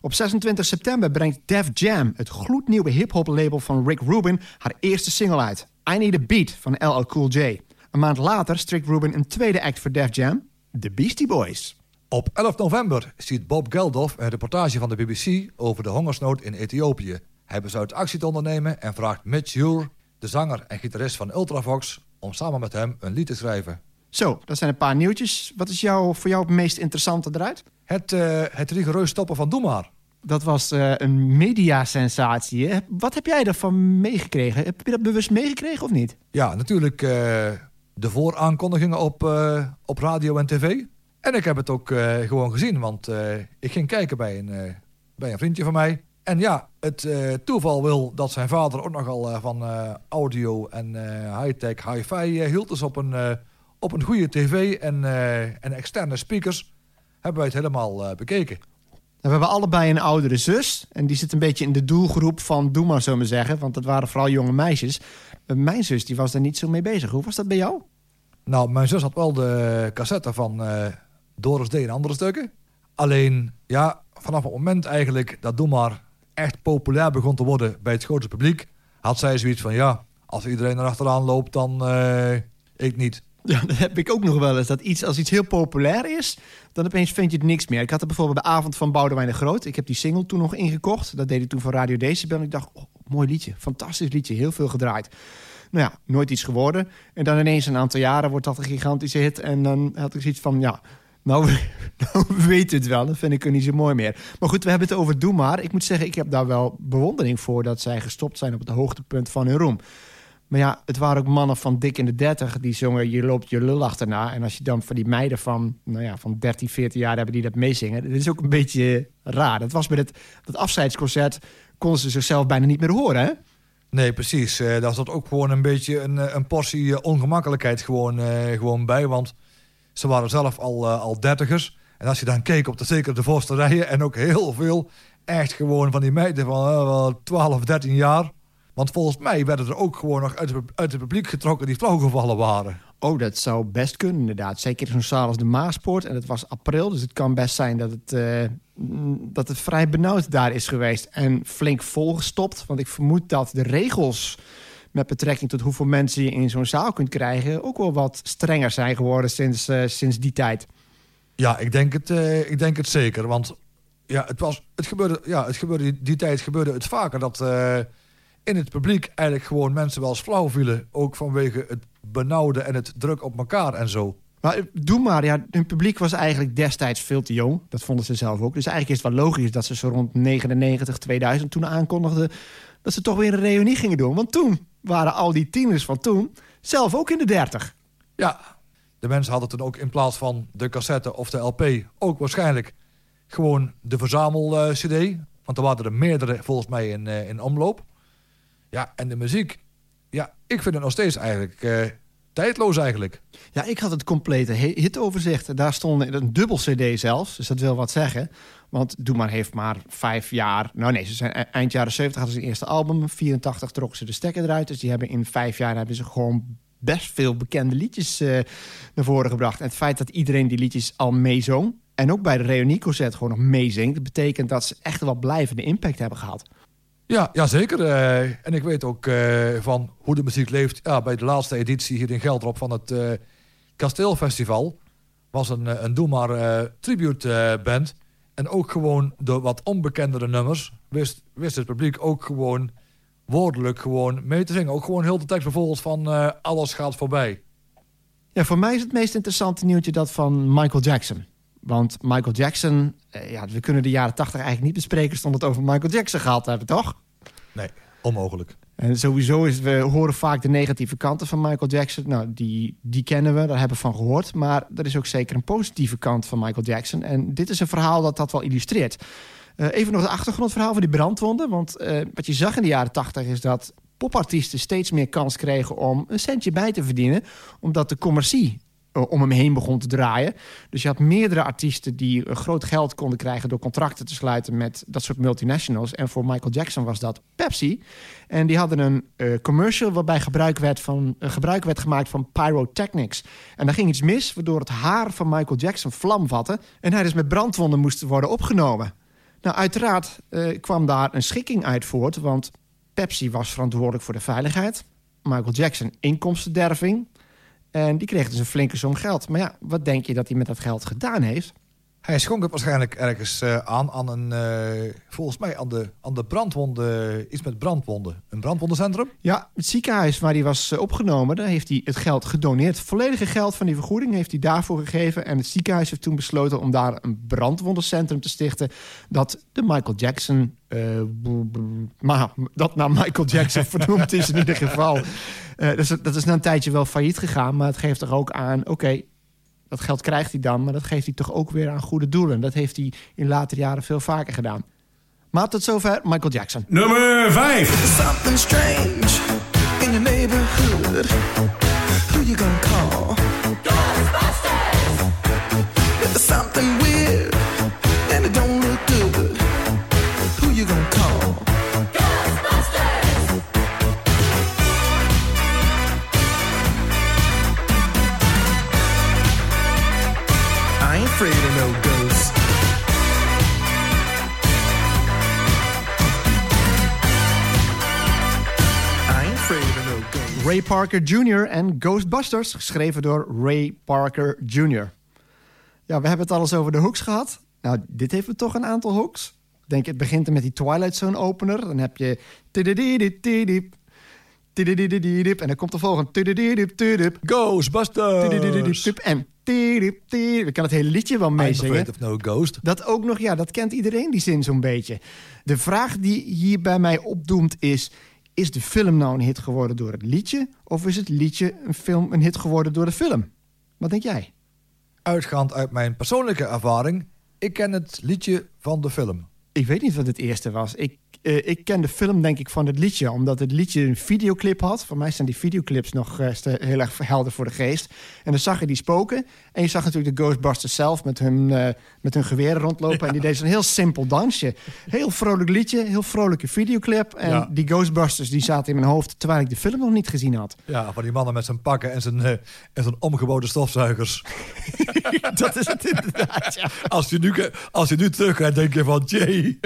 Op 26 september brengt Def Jam, het gloednieuwe hip-hop label van Rick Rubin, haar eerste single uit. I Need a Beat van LL Cool J. Een maand later strikt Rubin een tweede act voor Def Jam, The Beastie Boys. Op 11 november ziet Bob Geldof een reportage van de BBC over de hongersnood in Ethiopië. Hij besluit actie te ondernemen en vraagt Mitch Ure, de zanger en gitarist van Ultravox, om samen met hem een lied te schrijven. Zo, dat zijn een paar nieuwtjes. Wat is jou, voor jou het meest interessante eruit? Het, eh, het rigoureus stoppen van Doe maar. Dat was eh, een mediasensatie. Wat heb jij daarvan meegekregen? Heb je dat bewust meegekregen of niet? Ja, natuurlijk eh, de vooraankondigingen op, op radio en tv. En ik heb het ook eh, gewoon gezien, want eh, ik ging kijken bij een, eh, bij een vriendje van mij. En ja, het toeval wil dat zijn vader ook nogal van audio en high-tech, hi-fi hield. Dus op een, op een goede tv en, en externe speakers hebben wij het helemaal bekeken. We hebben allebei een oudere zus. En die zit een beetje in de doelgroep van Doe maar, zo maar zeggen. Want dat waren vooral jonge meisjes. Mijn zus die was daar niet zo mee bezig. Hoe was dat bij jou? Nou, mijn zus had wel de cassette van Doris D en andere stukken. Alleen, ja, vanaf het moment eigenlijk dat Doe maar echt populair begon te worden bij het grote publiek, had zij zoiets van, ja, als iedereen erachteraan loopt, dan eh, ik niet. Ja, dat heb ik ook nog wel eens. Dat iets, als iets heel populair is, dan opeens vind je het niks meer. Ik had er bijvoorbeeld de avond van Boudewijn de Groot. Ik heb die single toen nog ingekocht. Dat deed ik toen van Radio Decibel. Ik dacht, oh, mooi liedje. Fantastisch liedje. Heel veel gedraaid. Nou ja, nooit iets geworden. En dan ineens een aantal jaren wordt dat een gigantische hit. En dan had ik zoiets van, ja, nou, nou we weten het wel. Dat vind ik er niet zo mooi meer. Maar goed, we hebben het over Doe Maar. Ik moet zeggen, ik heb daar wel bewondering voor... dat zij gestopt zijn op het hoogtepunt van hun roem. Maar ja, het waren ook mannen van dik in de 30 die zongen je loopt je lul achterna. En als je dan van die meiden van, nou ja, van 13, 14 jaar hebben die dat meezingen. Dat is ook een beetje raar. Dat was met het dat afscheidsconcert konden ze zichzelf bijna niet meer horen, hè? Nee, precies. Eh daar zat ook gewoon een beetje een, eh, een portie eh, ongemakkelijkheid gewoon, gewoon bij. Want ze waren zelf al, eh, al dertigers. En als je dan keek op de, zeker de voorste rijen... en ook heel veel echt gewoon van die meiden van wel 12, 13 jaar... Want volgens mij werden er ook gewoon nog uit het, publiek getrokken die flauwgevallen waren. Oh, dat zou best kunnen, inderdaad. Zeker zo'n zaal als de Maaspoort. En het was april, dus het kan best zijn dat het, eh, dat het vrij benauwd daar is geweest. En flink volgestopt. Want ik vermoed dat de regels met betrekking tot hoeveel mensen je in zo'n zaal kunt krijgen... ook wel wat strenger zijn geworden sinds, eh, sinds die tijd. Ja, ik denk het, eh, ik denk het zeker. Want ja, het, was, het gebeurde, ja, het gebeurde die, die tijd gebeurde het vaker dat eh, in het publiek eigenlijk gewoon mensen wel eens flauw vielen. Ook vanwege het benauwde en het druk op elkaar en zo. Maar doe maar, ja, hun publiek was eigenlijk destijds veel te jong. Dat vonden ze zelf ook. Dus eigenlijk is het wel logisch dat ze zo rond 99, 2000 toen aankondigden... dat ze toch weer een reunie gingen doen. Want toen waren al die tieners van toen zelf ook in de 30. Ja, de mensen hadden toen ook in plaats van de cassette of de LP ook waarschijnlijk gewoon de verzamel-CD. Want er waren er meerdere volgens mij in, eh, in omloop. Ja, en de muziek. Ja, ik vind het nog steeds eigenlijk eh, tijdloos eigenlijk. Ja, ik had het complete hi- hitoverzicht. Daar stond een dubbel cd zelfs, dus dat wil wat zeggen. Want Doe Maar heeft maar vijf jaar... Nou nee, ze zijn e- eind jaren 70 hadden ze een eerste album. 84 trokken ze de stekker eruit. Dus die hebben in vijf jaar hebben ze gewoon best veel bekende liedjes eh, naar voren gebracht. En het feit dat iedereen die liedjes al meezong... en ook bij de reunieconcert gewoon nog meezingt... betekent dat ze echt wel blijvende impact hebben gehad. Ja, ja zeker. eh, en ik weet ook eh, van hoe de muziek leeft. Ja, bij de laatste editie hier in Gelderop van het Kasteelfestival... was een, een Doe Maar tribute band. En ook gewoon de wat onbekendere nummers... Wist, wist het publiek ook gewoon woordelijk gewoon mee te zingen. Ook gewoon heel de tekst bijvoorbeeld van eh, Alles gaat voorbij. Ja, voor mij is het meest interessante nieuwtje dat van Michael Jackson. Want Michael Jackson, eh, ja, we kunnen de jaren 80 eigenlijk niet bespreken... stond het over Michael Jackson gehad hebben, toch? Nee, onmogelijk. En sowieso is, we horen vaak de negatieve kanten van Michael Jackson. Nou, die, die kennen we, daar hebben we van gehoord. Maar er is ook zeker een positieve kant van Michael Jackson. En dit is een verhaal dat dat wel illustreert. Eh, even nog het achtergrondverhaal van die brandwonden. Want eh, wat je zag in de jaren 80 is dat popartiesten steeds meer kans kregen om een centje bij te verdienen. Omdat de commercie om hem heen begon te draaien. Dus je had meerdere artiesten die eh, groot geld konden krijgen door contracten te sluiten met dat soort multinationals. En voor Michael Jackson was dat Pepsi. En die hadden een eh, commercial waarbij gebruik werd, van, eh, gebruik werd gemaakt van pyrotechnics. En daar ging iets mis, waardoor het haar van Michael Jackson vlam vatte. En hij dus met brandwonden moest worden opgenomen. Nou, uiteraard eh, kwam daar een schikking uit voort, want Pepsi was verantwoordelijk voor de veiligheid. Michael Jackson inkomstenderving. En die kreeg dus een flinke som geld. Maar ja, wat denk je dat hij met dat geld gedaan heeft? Hij schonk het waarschijnlijk ergens eh, aan, aan een, eh, volgens mij aan de, aan de brandwonden, iets met brandwonden. Een brandwondencentrum? Ja, het ziekenhuis waar hij was eh, opgenomen, daar heeft hij het geld gedoneerd. Het volledige geld van die vergoeding heeft hij daarvoor gegeven. En het ziekenhuis heeft toen besloten om daar een brandwondencentrum te stichten. Dat de Michael Jackson. maar dat naar Michael Jackson vernoemd is in ieder geval. Dat, is, dat is na een tijdje wel failliet gegaan. Maar het geeft toch ook aan. Oké, dat geld krijgt hij dan. Maar dat geeft hij toch ook weer aan goede doelen. Dat heeft hij in latere jaren veel vaker gedaan. Maar tot zover Michael Jackson. Nummer 5. Something strange in your neighborhood. Who you gonna call? Ghostbusters! Something weird and it don't look good. Who you gonna call? Ray Parker Jr. en Ghostbusters, geschreven door Ray Parker Jr. Ja, we hebben het al eens over de hooks gehad. Nou, dit heeft toch een aantal hooks. Ik denk, het begint er met die Twilight Zone opener. Dan heb je... En dan komt de volgende... Ghostbusters! En... Ik kan het hele liedje wel meezingen. of no ghost. Dat ook nog, ja, dat kent iedereen die zin zo'n beetje. De vraag die hier bij mij opdoemt is... is de film nou een hit geworden door het liedje... of is het liedje een, film, een hit geworden door de film? Wat denk jij? Uitgaand uit mijn persoonlijke ervaring, ik ken het liedje van de film. Ik weet niet wat het eerste was. Ik, eh, ik ken de film denk ik van het liedje... omdat het liedje een videoclip had. Voor mij zijn die videoclips nog eh, heel erg helder voor de geest. En dan zag je die spoken. En je zag natuurlijk de Ghostbusters zelf met hun, eh, met hun geweren rondlopen. En die deden zo'n heel simpel dansje. Heel vrolijk liedje, heel vrolijke videoclip. En Ja. die Ghostbusters die zaten in mijn hoofd... terwijl ik de film nog niet gezien had. Ja, van die mannen met zijn pakken en zijn, en zijn omgebouwde stofzuigers. Dat is het inderdaad, ja. Als je nu, als je nu terugkijkt, denk je van, jee.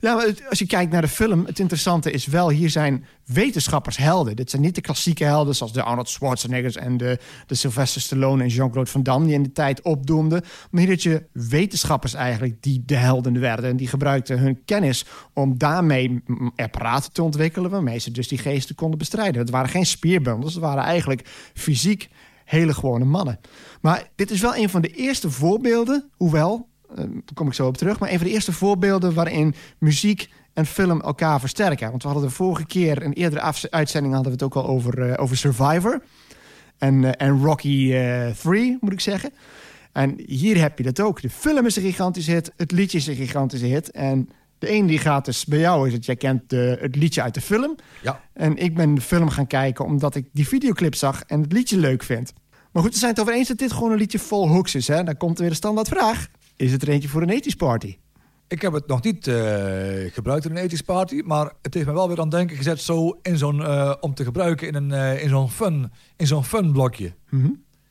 Ja, maar als je kijkt naar de film, het interessante is wel, hier zijn wetenschappers helden. Dit zijn niet de klassieke helden zoals de Arnold Schwarzeneggers en de, de Sylvester Stallone en Jean-Claude Van Damme die in de tijd opdoemden. Maar hier had je wetenschappers eigenlijk die de helden werden. En die gebruikten hun kennis om daarmee apparaten te ontwikkelen waarmee ze dus die geesten konden bestrijden. Het waren geen spierbundels, het waren eigenlijk fysiek hele gewone mannen. Maar dit is wel een van de eerste voorbeelden, hoewel, eh, daar kom ik zo op terug, maar een van de eerste voorbeelden waarin muziek en film elkaar versterken. Want we hadden de vorige keer, in een eerdere uitzending, hadden we het ook al over, eh, over Survivor. En, eh, en Rocky 3, moet ik zeggen. En hier heb je dat ook. De film is een gigantische hit, het liedje is een gigantische hit. En de een die gaat dus bij jou is het, jij kent de, het liedje uit de film. Ja, En ik ben de film gaan kijken omdat ik die videoclip zag en het liedje leuk vind. Maar goed, we zijn het over eens dat dit gewoon een liedje vol hooks is. Hè? Dan komt er weer de standaardvraag. Is het er eentje voor een ethisch party? Ik heb het nog niet eh, gebruikt in een ethisch party, maar het heeft me wel weer aan het denken gezet zo in zo'n, eh, om te gebruiken in, een, eh, in zo'n fun, in zo'n fun blokje. Mhm.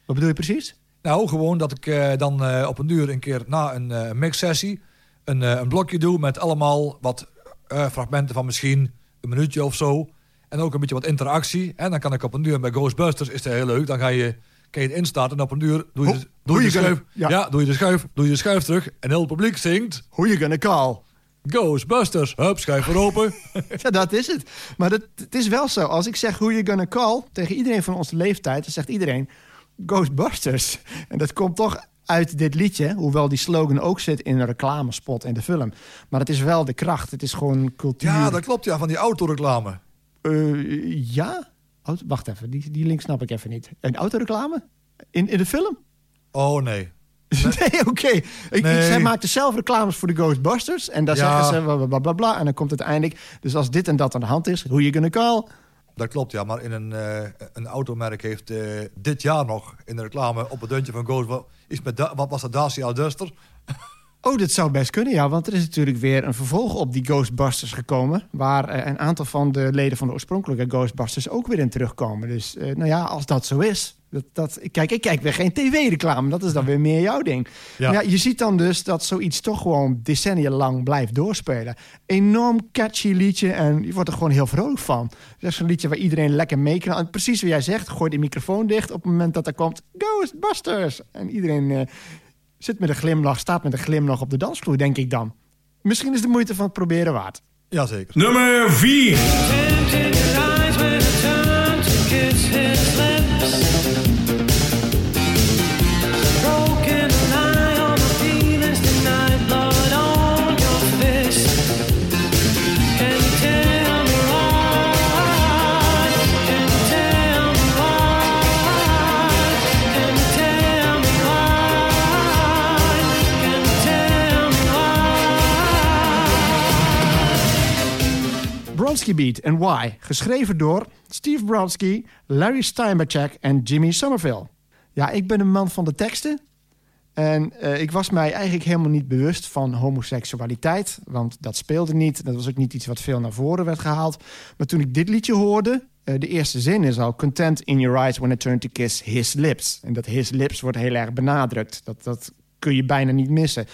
Wat bedoel je precies? Nou, gewoon dat ik dan op een uur een keer na een mixsessie een, een blokje doe met allemaal wat fragmenten van misschien een minuutje of zo. En ook een beetje wat interactie. En dan kan ik op een uur bij Ghostbusters, is het heel leuk. Dan ga je, kan je het instarten en op een uur doe je, Hoe- de, doe hoe je je de schuif. gonna- Ja. ja. doe je de schuif, doe je de schuif terug. En heel het publiek zingt Who you gonna call? Ghostbusters. Hup, schuif weer open. Ja, dat is het. Maar dat, het is wel zo. Als ik zeg who you gonna call tegen iedereen van onze leeftijd, dan zegt iedereen Ghostbusters. En dat komt toch uit dit liedje, hoewel die slogan ook zit in een reclamespot in de film. Maar het is wel de kracht. Het is gewoon cultuur. ja, dat klopt ja, van die autoreclame. Eh, ja? Auto- wacht even, die, die link snap ik even niet. Een autoreclame? In, in de film? Oh nee. Nee, oké. Ik- Nee. Zij maakten zelf reclames voor de Ghostbusters. En daar Ja. zeggen ze bla, bla, bla. En dan komt het uiteindelijk... Dus als dit en dat aan de hand is, hoe je gonna call? Dat klopt, ja. Maar in een, eh, een automerk heeft eh, dit jaar nog in de reclame op het deuntje van Ghost... Iets met wat was dat? Dacia Duster? Oh, dat zou best kunnen, ja. Want er is natuurlijk weer een vervolg op die Ghostbusters gekomen... waar eh, een aantal van de leden van de oorspronkelijke Ghostbusters ook weer in terugkomen. Dus eh, nou ja, als dat zo is... Dat, dat, kijk, ik kijk weer geen tv-reclame. Dat is dan weer meer jouw ding. Ja. Ja. je ziet dan dus dat zoiets toch gewoon decennia lang blijft doorspelen. Enorm catchy liedje en je wordt er gewoon heel vrolijk van. Dat is zo'n liedje waar iedereen lekker mee kan. En Precies wat jij zegt, gooi de microfoon dicht op het moment dat er komt... Ghostbusters! En iedereen... eh, zit met een glimlach, staat met een glimlach op de dansvloer, denk ik dan. Misschien is de moeite van het proberen waard. Jazeker. Nummer 4. Bronski Beat en Why, geschreven door Steve Bronski, Larry Steinbachek en Jimmy Somerville. Ja, ik ben een man van de teksten. En eh, ik was mij eigenlijk helemaal niet bewust van homoseksualiteit. Want dat speelde niet. Dat was ook niet iets wat veel naar voren werd gehaald. Maar toen ik dit liedje hoorde... eh, de eerste zin is al... Content in your eyes when I turn to kiss his lips. En dat his lips wordt heel erg benadrukt. Dat, dat kun je bijna niet missen.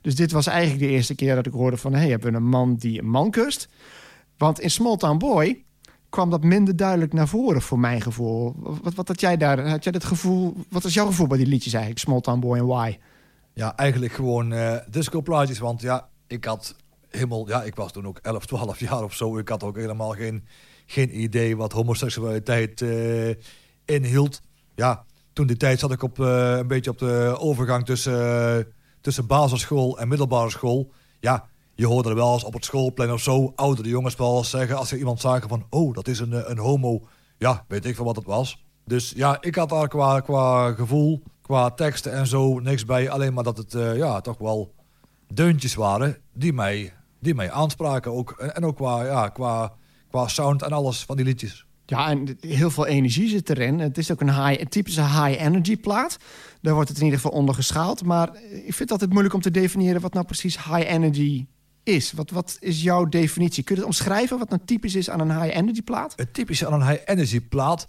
Dus dit was eigenlijk de eerste keer dat ik hoorde van... hé, hey, hebben we een man die een man kust? Want in Small Town Boy kwam dat minder duidelijk naar voren voor mijn gevoel. Wat, wat had jij daar? Had jij dat gevoel? Wat was jouw gevoel bij die liedjes eigenlijk? Small Town Boy en Why? Ja, eigenlijk gewoon eh disco-plaatjes. Want ja, ik had helemaal... Ja, ik was toen ook 11, 12 jaar of zo. Ik had ook helemaal geen, geen idee wat homoseksualiteit eh, inhield. Ja, toen die tijd zat ik op, eh, een beetje op de overgang tussen, tussen basisschool en middelbare school. Ja, je hoorde er wel eens op het schoolplein of zo... oudere jongens wel eens zeggen als ze iemand zagen van... oh, dat is een, eh, een homo. Ja, weet ik van wat het was. Dus ja, ik had daar qua, qua gevoel, qua teksten en zo niks bij. Alleen maar dat het eh, ja, toch wel deuntjes waren die mij, die mij aanspraken. Ook, en ook qua, ja, qua, qua sound en alles van die liedjes. Ja, en heel veel energie zit erin. Het is ook een, high, een typische high-energy plaat. Daar wordt het in ieder geval onder geschaald. Maar ik vind het altijd moeilijk om te definiëren... wat nou precies high-energy is. Wat, wat is jouw definitie? Kun je het omschrijven wat nou typisch is aan een high-energy plaat? Het typische aan een high energy plaat,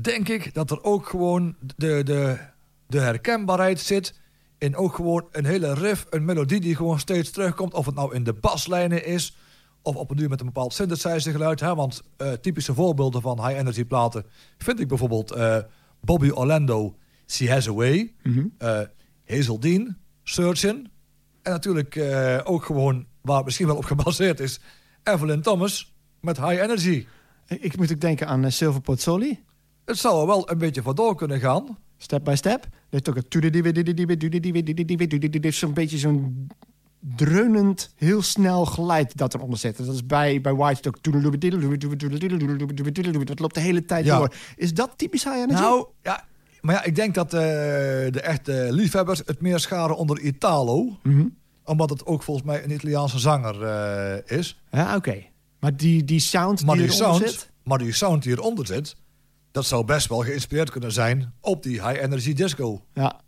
denk ik dat er ook gewoon de, de, de herkenbaarheid zit in ook gewoon een hele riff, een melodie die gewoon steeds terugkomt. Of het nou in de baslijnen is, of op een duur met een bepaald synthesizer geluid. Hè? Want eh, typische voorbeelden van high energy platen vind ik bijvoorbeeld eh, Bobby Orlando, She Has A Way, eh, Hazel Dean, Searchin. En natuurlijk ook gewoon, waar het misschien wel op gebaseerd is, Evelyn Thomas met High Energy. Ik moet ook denken aan eh, Silver Pozzoli. Het zou er wel een beetje voor door kunnen gaan. Step by step. Is ook een zo'n beetje zo'n dreunend, heel snel geluid dat eronder zit. Dat is bij, bij White ook. Dat loopt de hele tijd Ja. door. Is dat typisch high energy? Nou, ja, maar ja, ik denk dat eh, de echte liefhebbers het meer scharen onder Italo. Omdat het ook volgens mij een Italiaanse zanger eh, is. Ja, oké. Maar die, die sound Maar die, die, sound, zit... maar die sound die eronder zit, dat zou best wel geïnspireerd kunnen zijn op die high energy disco. Ja.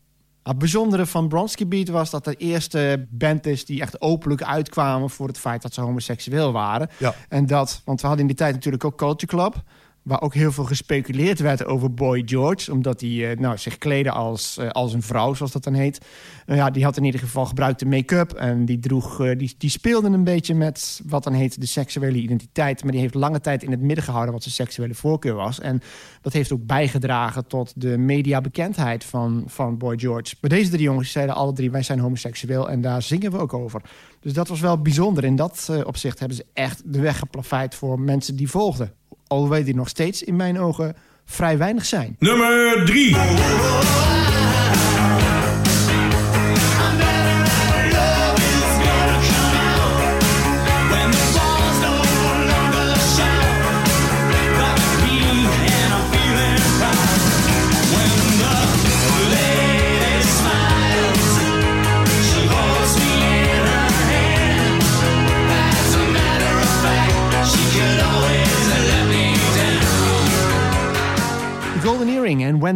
Het bijzondere van Bronski Beat was dat de eerste band is die echt openlijk uitkwamen voor het feit dat ze homoseksueel waren. Ja. En dat, want we hadden in die tijd natuurlijk ook Culture Club. Waar ook heel veel gespeculeerd werd over Boy George. Omdat hij eh, nou, zich kleedde als, eh, als een vrouw, zoals dat dan heet. Nou ja, die had in ieder geval gebruikte make-up. En die, droeg, eh, die, die speelde een beetje met wat dan heet de seksuele identiteit. Maar die heeft lange tijd in het midden gehouden wat zijn seksuele voorkeur was. En dat heeft ook bijgedragen tot de mediabekendheid van, van Boy George. Maar deze drie jongens zeiden alle drie, wij zijn homoseksueel. En daar zingen we ook over. Dus dat was wel bijzonder. In dat opzicht hebben ze echt de weg geplaveid voor mensen die volgden. Alhoewel die nog steeds in mijn ogen vrij weinig zijn. Nummer 3.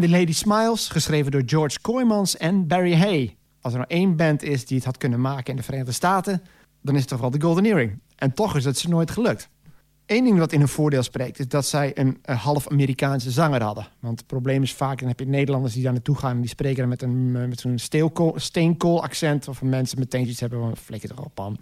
The Lady Smiles, geschreven door George Kooijmans en Barry Hay. Als er nou één band is die het had kunnen maken in de Verenigde Staten... dan is het toch wel de Golden Earring. En toch is het ze nooit gelukt. Eén ding wat in hun voordeel spreekt... is dat zij een, half Amerikaanse zanger hadden. Want het probleem is vaak... dan heb je Nederlanders die daar naartoe gaan... en die spreken met, een, met zo'n steenkool, steenkool accent... of mensen meteen iets hebben van... flik het toch op, man.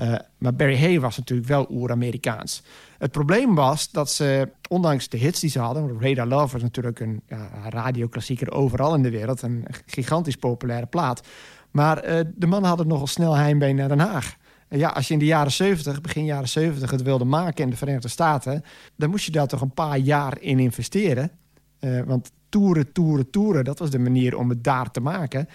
Eh, maar Barry Hay was natuurlijk wel oer-Amerikaans. Het probleem was dat ze, ondanks de hits die ze hadden... want Radar Love was natuurlijk een ja, radioklassieker overal in de wereld... een gigantisch populaire plaat. Maar eh, de mannen hadden nogal snel heimwee naar Den Haag. Ja, als je in de jaren 70, begin jaren 70 het wilde maken in de Verenigde Staten... dan moest je daar toch een paar jaar in investeren. Eh, want toeren, toeren, toeren, dat was de manier om het daar te maken...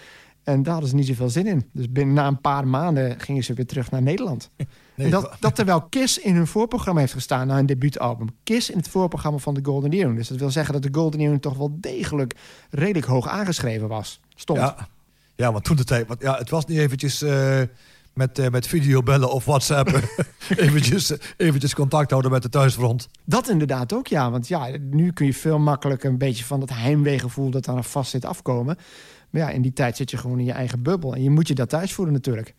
En daar hadden ze niet zoveel zin in. Dus binnen na een paar maanden gingen ze weer terug naar Nederland. Nee, dat, dat terwijl Kiss in hun voorprogramma heeft gestaan... na hun debuutalbum. Kiss in het voorprogramma van de Golden Earring. Dus dat wil zeggen dat de Golden Earring toch wel degelijk... redelijk hoog aangeschreven was. Stond. Ja, ja, want toen de tijd... Want ja, het was niet eventjes eh, met, eh, met videobellen of WhatsApp... eventjes, eh, eventjes contact houden met de thuisfront. Dat inderdaad ook, ja. Want ja, nu kun je veel makkelijker een beetje van dat heimweegevoel... dat daar vast zit afkomen. Maar ja, in die tijd zit je gewoon in je eigen bubbel. En je moet je dat thuis voeren natuurlijk.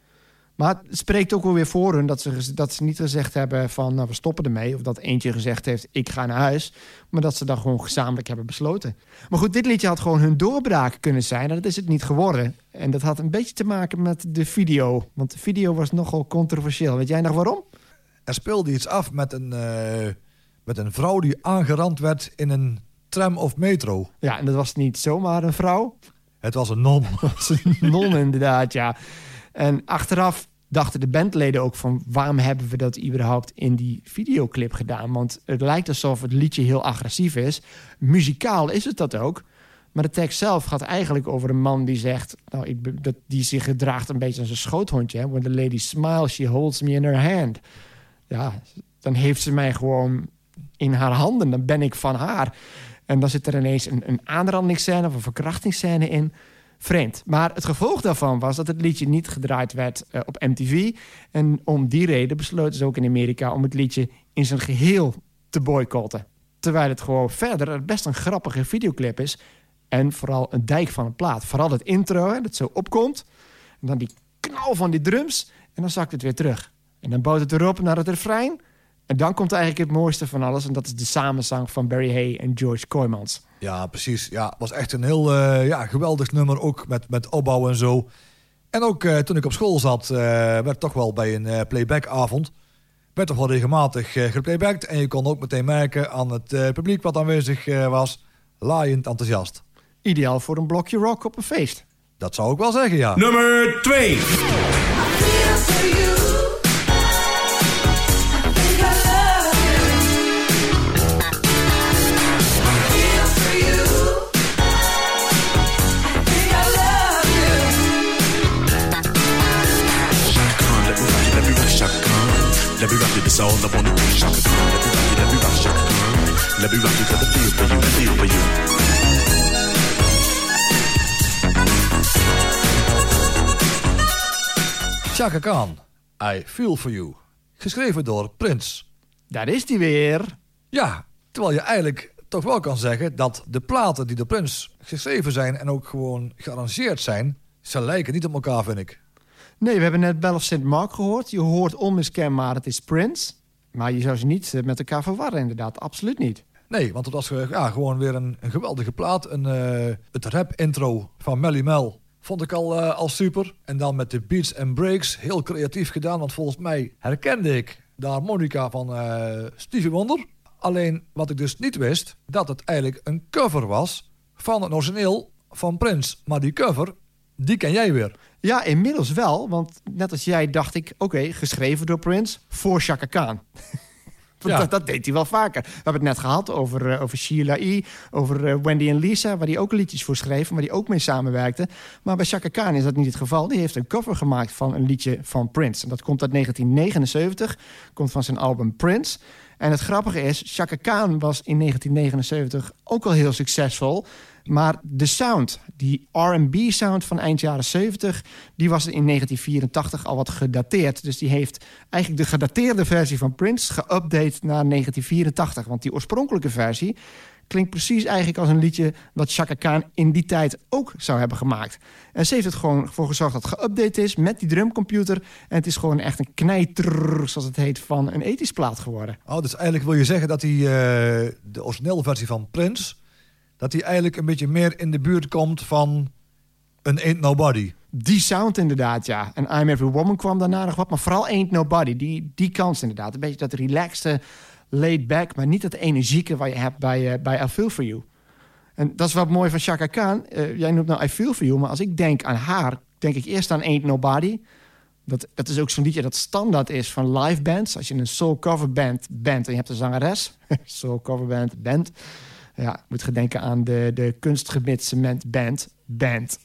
Maar het spreekt ook wel weer voor hun dat ze, dat ze niet gezegd hebben van... nou, we stoppen ermee. Of dat eentje gezegd heeft, ik ga naar huis. Maar dat ze dat gewoon gezamenlijk hebben besloten. Maar goed, dit liedje had gewoon hun doorbraak kunnen zijn. En dat is het niet geworden. En dat had een beetje te maken met de video. Want de video was nogal controversieel. Weet jij nog waarom? Er speelde iets af met een, eh, met een vrouw die aangerand werd in een tram of metro. Ja, en dat was niet zomaar een vrouw. Het was een non. was een non inderdaad, ja. En achteraf dachten de bandleden ook van... waarom hebben we dat überhaupt in die videoclip gedaan? Want het lijkt alsof het liedje heel agressief is. Muzikaal is het dat ook. Maar de tekst zelf gaat eigenlijk over een man die zegt... Nou, ik, dat, die zich gedraagt een beetje als een schoothondje. hè. When the lady smiles, she holds me in her hand. Ja, dan heeft ze mij gewoon in haar handen. Dan ben ik van haar. En dan zit er ineens een, een aanrandingsscène of een verkrachtingsscène in. Vreemd. Maar het gevolg daarvan was dat het liedje niet gedraaid werd eh, op MTV. En om die reden besloten ze ook in Amerika om het liedje in zijn geheel te boycotten. Terwijl het gewoon verder best een grappige videoclip is. En vooral een dijk van een plaat. Vooral het intro, hè, dat zo opkomt. En dan die knal van die drums. En dan zakt het weer terug. En dan bouwt het erop naar het refrein. En dan komt eigenlijk het mooiste van alles. En dat is de samenzang van Barry Hay en George Kooijmans. Ja, precies. Ja, was echt een heel eh, ja, geweldig nummer. Ook met, met opbouw en zo. En ook eh, toen ik op school zat, eh, werd toch wel bij een eh, playbackavond... werd toch wel regelmatig eh geplaybacked. En je kon ook meteen merken aan het eh, publiek wat aanwezig eh, was... laaiend enthousiast. Ideaal voor een blokje rock op een feest. Dat zou ik wel zeggen, ja. Nummer 2. Chaka Khan, I Feel For You. Geschreven door Prins. Daar is die weer. Ja, terwijl je eigenlijk toch wel kan zeggen dat de platen die door Prins geschreven zijn en ook gewoon gearrangeerd zijn, ze lijken niet op elkaar, vind ik. Nee, we hebben net Bell of St. Mark gehoord. Je hoort onmiskenbaar, het is Prince. Maar je zou ze niet eh, met elkaar verwarren, inderdaad. Absoluut niet. Nee, want het was eh, ja, gewoon weer een, een geweldige plaat. Een, eh, het rap-intro van Melly Mel vond ik al, eh, al super. En dan met de beats en breaks, heel creatief gedaan. Want volgens mij herkende ik de harmonica van eh Stevie Wonder. Alleen wat ik dus niet wist, dat het eigenlijk een cover was van het origineel van Prince. Maar die cover, die ken jij weer. Ja, inmiddels wel. Want net als jij dacht ik, oké, geschreven door Prince voor Chaka Khan. Want Ja. dat, dat deed hij wel vaker. We hebben het net gehad over, eh, over Sheila E., over eh, Wendy en Lisa... waar hij ook liedjes voor schreef en waar hij ook mee samenwerkte. Maar bij Chaka Khan is dat niet het geval. Die heeft een cover gemaakt van een liedje van Prince. En dat komt uit 1979, komt van zijn album Prince... En het grappige is, Chaka Khan was in 1979 ook al heel succesvol. Maar de sound, die R&B-sound van eind jaren 70... die was in 1984 al wat gedateerd. Dus die heeft eigenlijk de gedateerde versie van Prince geüpdate naar 1984. Want die oorspronkelijke versie Klinkt precies eigenlijk als een liedje wat Chaka Khan in die tijd ook zou hebben gemaakt. En ze heeft het gewoon voor gezorgd dat het geüpdate is met die drumcomputer. En het is gewoon echt een knijter, zoals het heet, van een ethisch plaat geworden. Oh, dus eigenlijk wil je zeggen dat die, eh, de originele versie van Prince... dat die eigenlijk een beetje meer in de buurt komt van een Ain't Nobody. Die sound inderdaad, ja. En I'm Every Woman kwam daarna nog wat. Maar vooral Ain't Nobody, die, die kans inderdaad. Een beetje dat relaxte, laid back... maar niet dat energieke wat je hebt bij, eh, bij I Feel For You. En dat is wat mooi van Chaka Khan. Eh, jij noemt nou I Feel For You, maar als ik denk aan haar... denk ik eerst aan Ain't Nobody. Dat, dat is ook zo'n liedje dat standaard is van live bands. Als je een soul cover band bent en je hebt een zangeres... soul cover band, band... Ja, moet gedenken aan de, de kunstgemitsement band, band...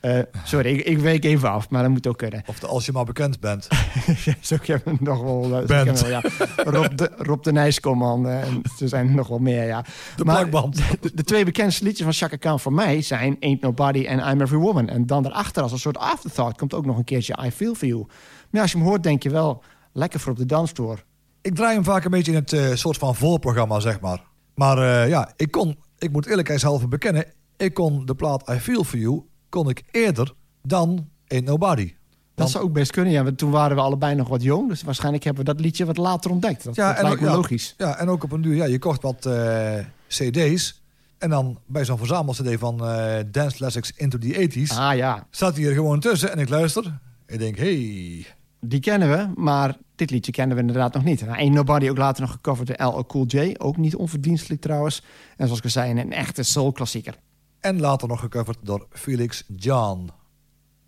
Eh, sorry, ik, ik week even af, maar dat moet ook kunnen. Of de, als je maar bekend bent. Zo we nog wel. eh, wel, ja. Rob, de, Rob de Nijskomman. eh, en er zijn er nog wel meer, ja. De Maar plakband. De, de twee bekendste liedjes van Chaka Khan voor mij zijn Ain't Nobody en I'm Every Woman. En dan daarachter als een soort afterthought komt ook nog een keertje I Feel For You. Maar als je hem hoort denk je wel lekker voor op de dansvloer. Ik draai hem vaak een beetje in het soort van voorprogramma, zeg maar. Maar eh, ja, ik kon, ik moet eerlijkheidshalve bekennen... ik kon de plaat I Feel For You, kon ik eerder dan Ain't Nobody. Dat zou ook best kunnen, ja. Want toen waren we allebei nog wat jong. Dus waarschijnlijk hebben we dat liedje wat later ontdekt. Dat, dat en lijkt ook- me ja, logisch. Ja, en ook op een duur, ja, je kocht wat eh, cd's... en dan bij zo'n verzamel-cd van eh, Dance Classics Into the 80s... Ah ja, staat hij er gewoon tussen en ik luister. Ik denk, hey, Die kennen we, maar dit liedje kennen we inderdaad nog niet. Nou, Ain't Nobody ook later nog gecoverd door LL Cool J. Ook niet onverdienstelijk trouwens. En zoals ik al zei, een echte soul-klassieker. En later nog gecoverd door Felix John,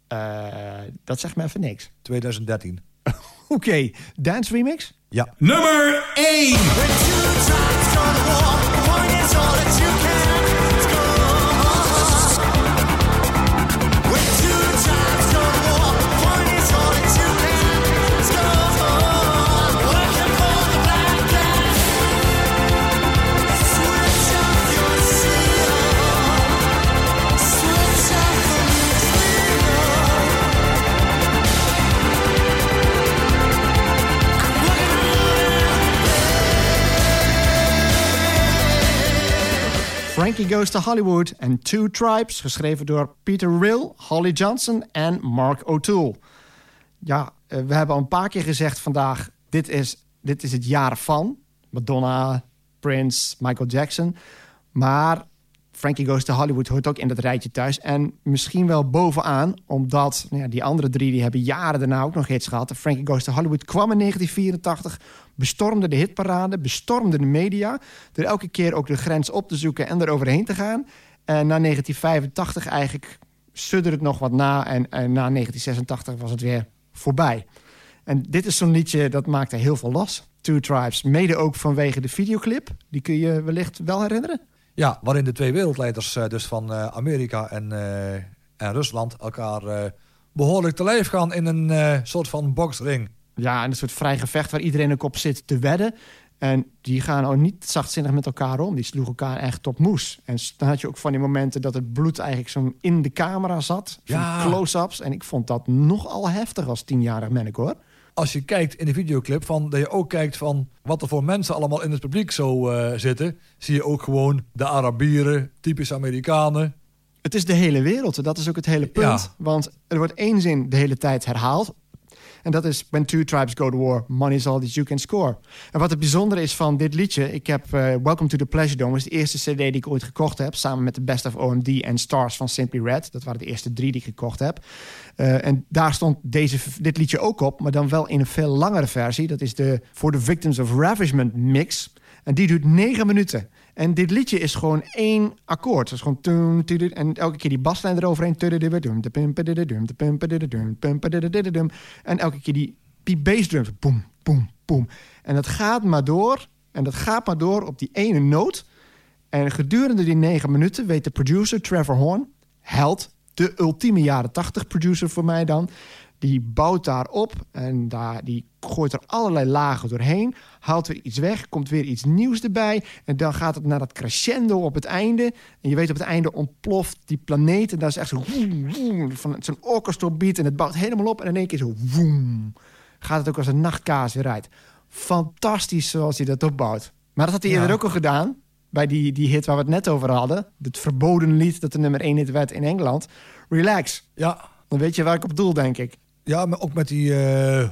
Eh, dat zegt me even niks. 2013. Oké, Dance Remix? Ja. Nummer 1. Frankie Goes to Hollywood en Two Tribes, geschreven door Peter Rill, Holly Johnson en Mark O'Toole. Ja, eh, we hebben al een paar keer gezegd vandaag, dit is, dit is het jaar van. Madonna, Prince, Michael Jackson. Maar Frankie Goes to Hollywood hoort ook in dat rijtje thuis. En misschien wel bovenaan, omdat nou ja, die andere drie die hebben jaren daarna ook nog hits gehad. Frankie Goes to Hollywood kwam in 1984, bestormde de hitparade, bestormde de media. Door elke keer ook de grens op te zoeken en eroverheen te gaan. En na 1985 eigenlijk sudderde het nog wat na. En, na 1986 was het weer voorbij. En dit is zo'n liedje dat maakte heel veel los. Two Tribes, mede ook vanwege de videoclip. Die kun je wellicht wel herinneren. Ja, waarin de twee wereldleiders eh, dus van eh, Amerika en, eh, en Rusland elkaar eh, behoorlijk te lijf gaan in een soort van boksring. Ja, en een soort vrij gevecht waar iedereen ook op zit te wedden. En die gaan ook niet zachtzinnig met elkaar om. Die sloegen elkaar echt op moes. En dan had je ook van die momenten dat het bloed eigenlijk zo in de camera zat. Ja. close-ups. En ik vond dat nogal heftig als tienjarig mennik hoor. Als je kijkt in de videoclip, van, dat je ook kijkt van wat er voor mensen allemaal in het publiek zo eh, zitten, zie je ook gewoon de Arabieren, typisch Amerikanen. Het is de hele wereld. Dat is ook het hele punt. Ja. Want er wordt één zin de hele tijd herhaald. En dat is When two tribes go to war, money's all that you can score. En wat het bijzondere is van dit liedje... Ik heb eh, Welcome to the Pleasure Dome. is de eerste cd die ik ooit gekocht heb. Samen met de Best of OMD en Stars van Simply Red. Dat waren de eerste drie die ik gekocht heb. Eh, en daar stond deze, dit liedje ook op. Maar dan wel in een veel langere versie. Dat is de For the Victims of Ravishment mix. En die duurt negen minuten. En dit liedje is gewoon één akkoord. Het is gewoon... toem, tudum, En elke keer die baslijn eroverheen. En elke keer die, die. Boom, boom, boom. En dat gaat maar door. En dat gaat maar door op die ene noot. En gedurende die negen minuten weet de producer Trevor Horn... held, de ultieme jaren tachtig producer voor mij dan... die bouwt daarop en daar, die gooit er allerlei lagen doorheen... haalt weer iets weg, komt weer iets nieuws erbij... en dan gaat het naar dat crescendo op het einde. En je weet op het einde ontploft die planeet... en dat is echt zo... woem, woem, van zo'n en het bouwt helemaal op... en in één keer zo... woem, gaat het ook als een nachtkaas weer uit. Fantastisch zoals hij dat opbouwt. Maar dat had hij Ja. eerder ook al gedaan... bij die, die hit waar we het net over hadden. Het verboden lied dat de nummer 1 hit werd in Engeland. Relax. Ja, Dan weet je waar ik op doel, denk ik. Ja maar ook met die... eh.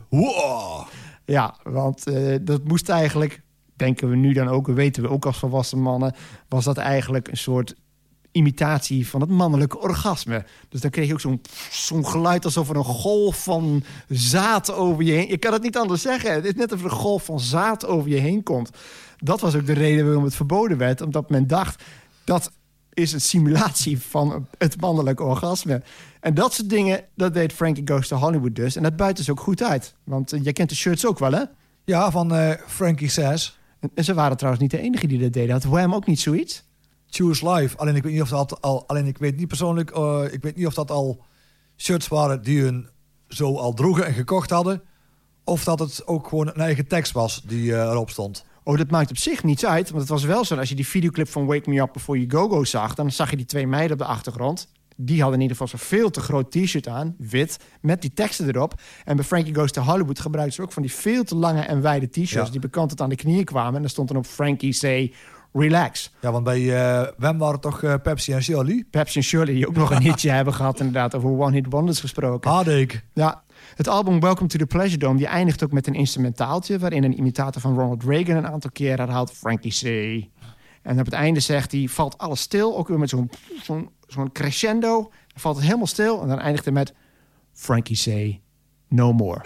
Ja, want eh, dat moest eigenlijk, denken we nu dan ook, weten we ook als volwassen mannen, was dat eigenlijk een soort imitatie van het mannelijke orgasme. Dus dan kreeg je ook zo'n zo'n geluid alsof er een golf van zaad over je heen... Je kan het niet anders zeggen. Het is net alsof er een golf van zaad over je heen komt. Dat was ook de reden waarom het verboden werd. Omdat men dacht, dat is een simulatie van het mannelijke orgasme. En dat soort dingen, dat deed Frankie Goes to Hollywood dus. En dat buiten ze ook goed uit. Want eh, jij kent de shirts ook wel, hè? Ja, van eh, Frankie Says. En- En ze waren trouwens niet de enige die dat deden. Had Wham ook niet zoiets? Choose Life. Alleen ik weet niet of dat al, alleen ik weet niet persoonlijk, eh, ik weet niet of dat al shirts waren die hun zo al droegen en gekocht hadden. Of dat het ook gewoon een eigen tekst was die erop stond. Oh, dat maakt op zich niets uit. Want het was wel zo, als je die videoclip van Wake Me Up Before You Go Go zag... dan zag je die twee meiden op de achtergrond. Die hadden in ieder geval zo'n veel te groot t-shirt aan, wit, met die teksten erop. En bij Frankie Goes to Hollywood gebruikten ze ook van die veel te lange en wijde t-shirts... Ja. die bekant tot aan de knieën kwamen. En daar stond dan op Frankie Say Relax. Ja, want bij eh Wem waren het toch eh, Pepsi en Shirley? Pepsi en Shirley, die ook nog een hitje hebben gehad... inderdaad, over One Hit Wonders gesproken. Hadek. Ja, het album Welcome to the Pleasure Dome... die eindigt ook met een instrumentaaltje... waarin een imitator van Ronald Reagan een aantal keer herhaalt... Frankie C. En op het einde zegt hij... valt alles stil, ook weer met zo'n zo'n zo'n crescendo. Dan valt het helemaal stil en dan eindigt hij met... Frankie C. No more.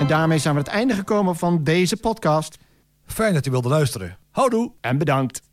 En daarmee zijn we aan het einde gekomen van deze podcast. Fijn dat u wilde luisteren. Houdoe. En bedankt.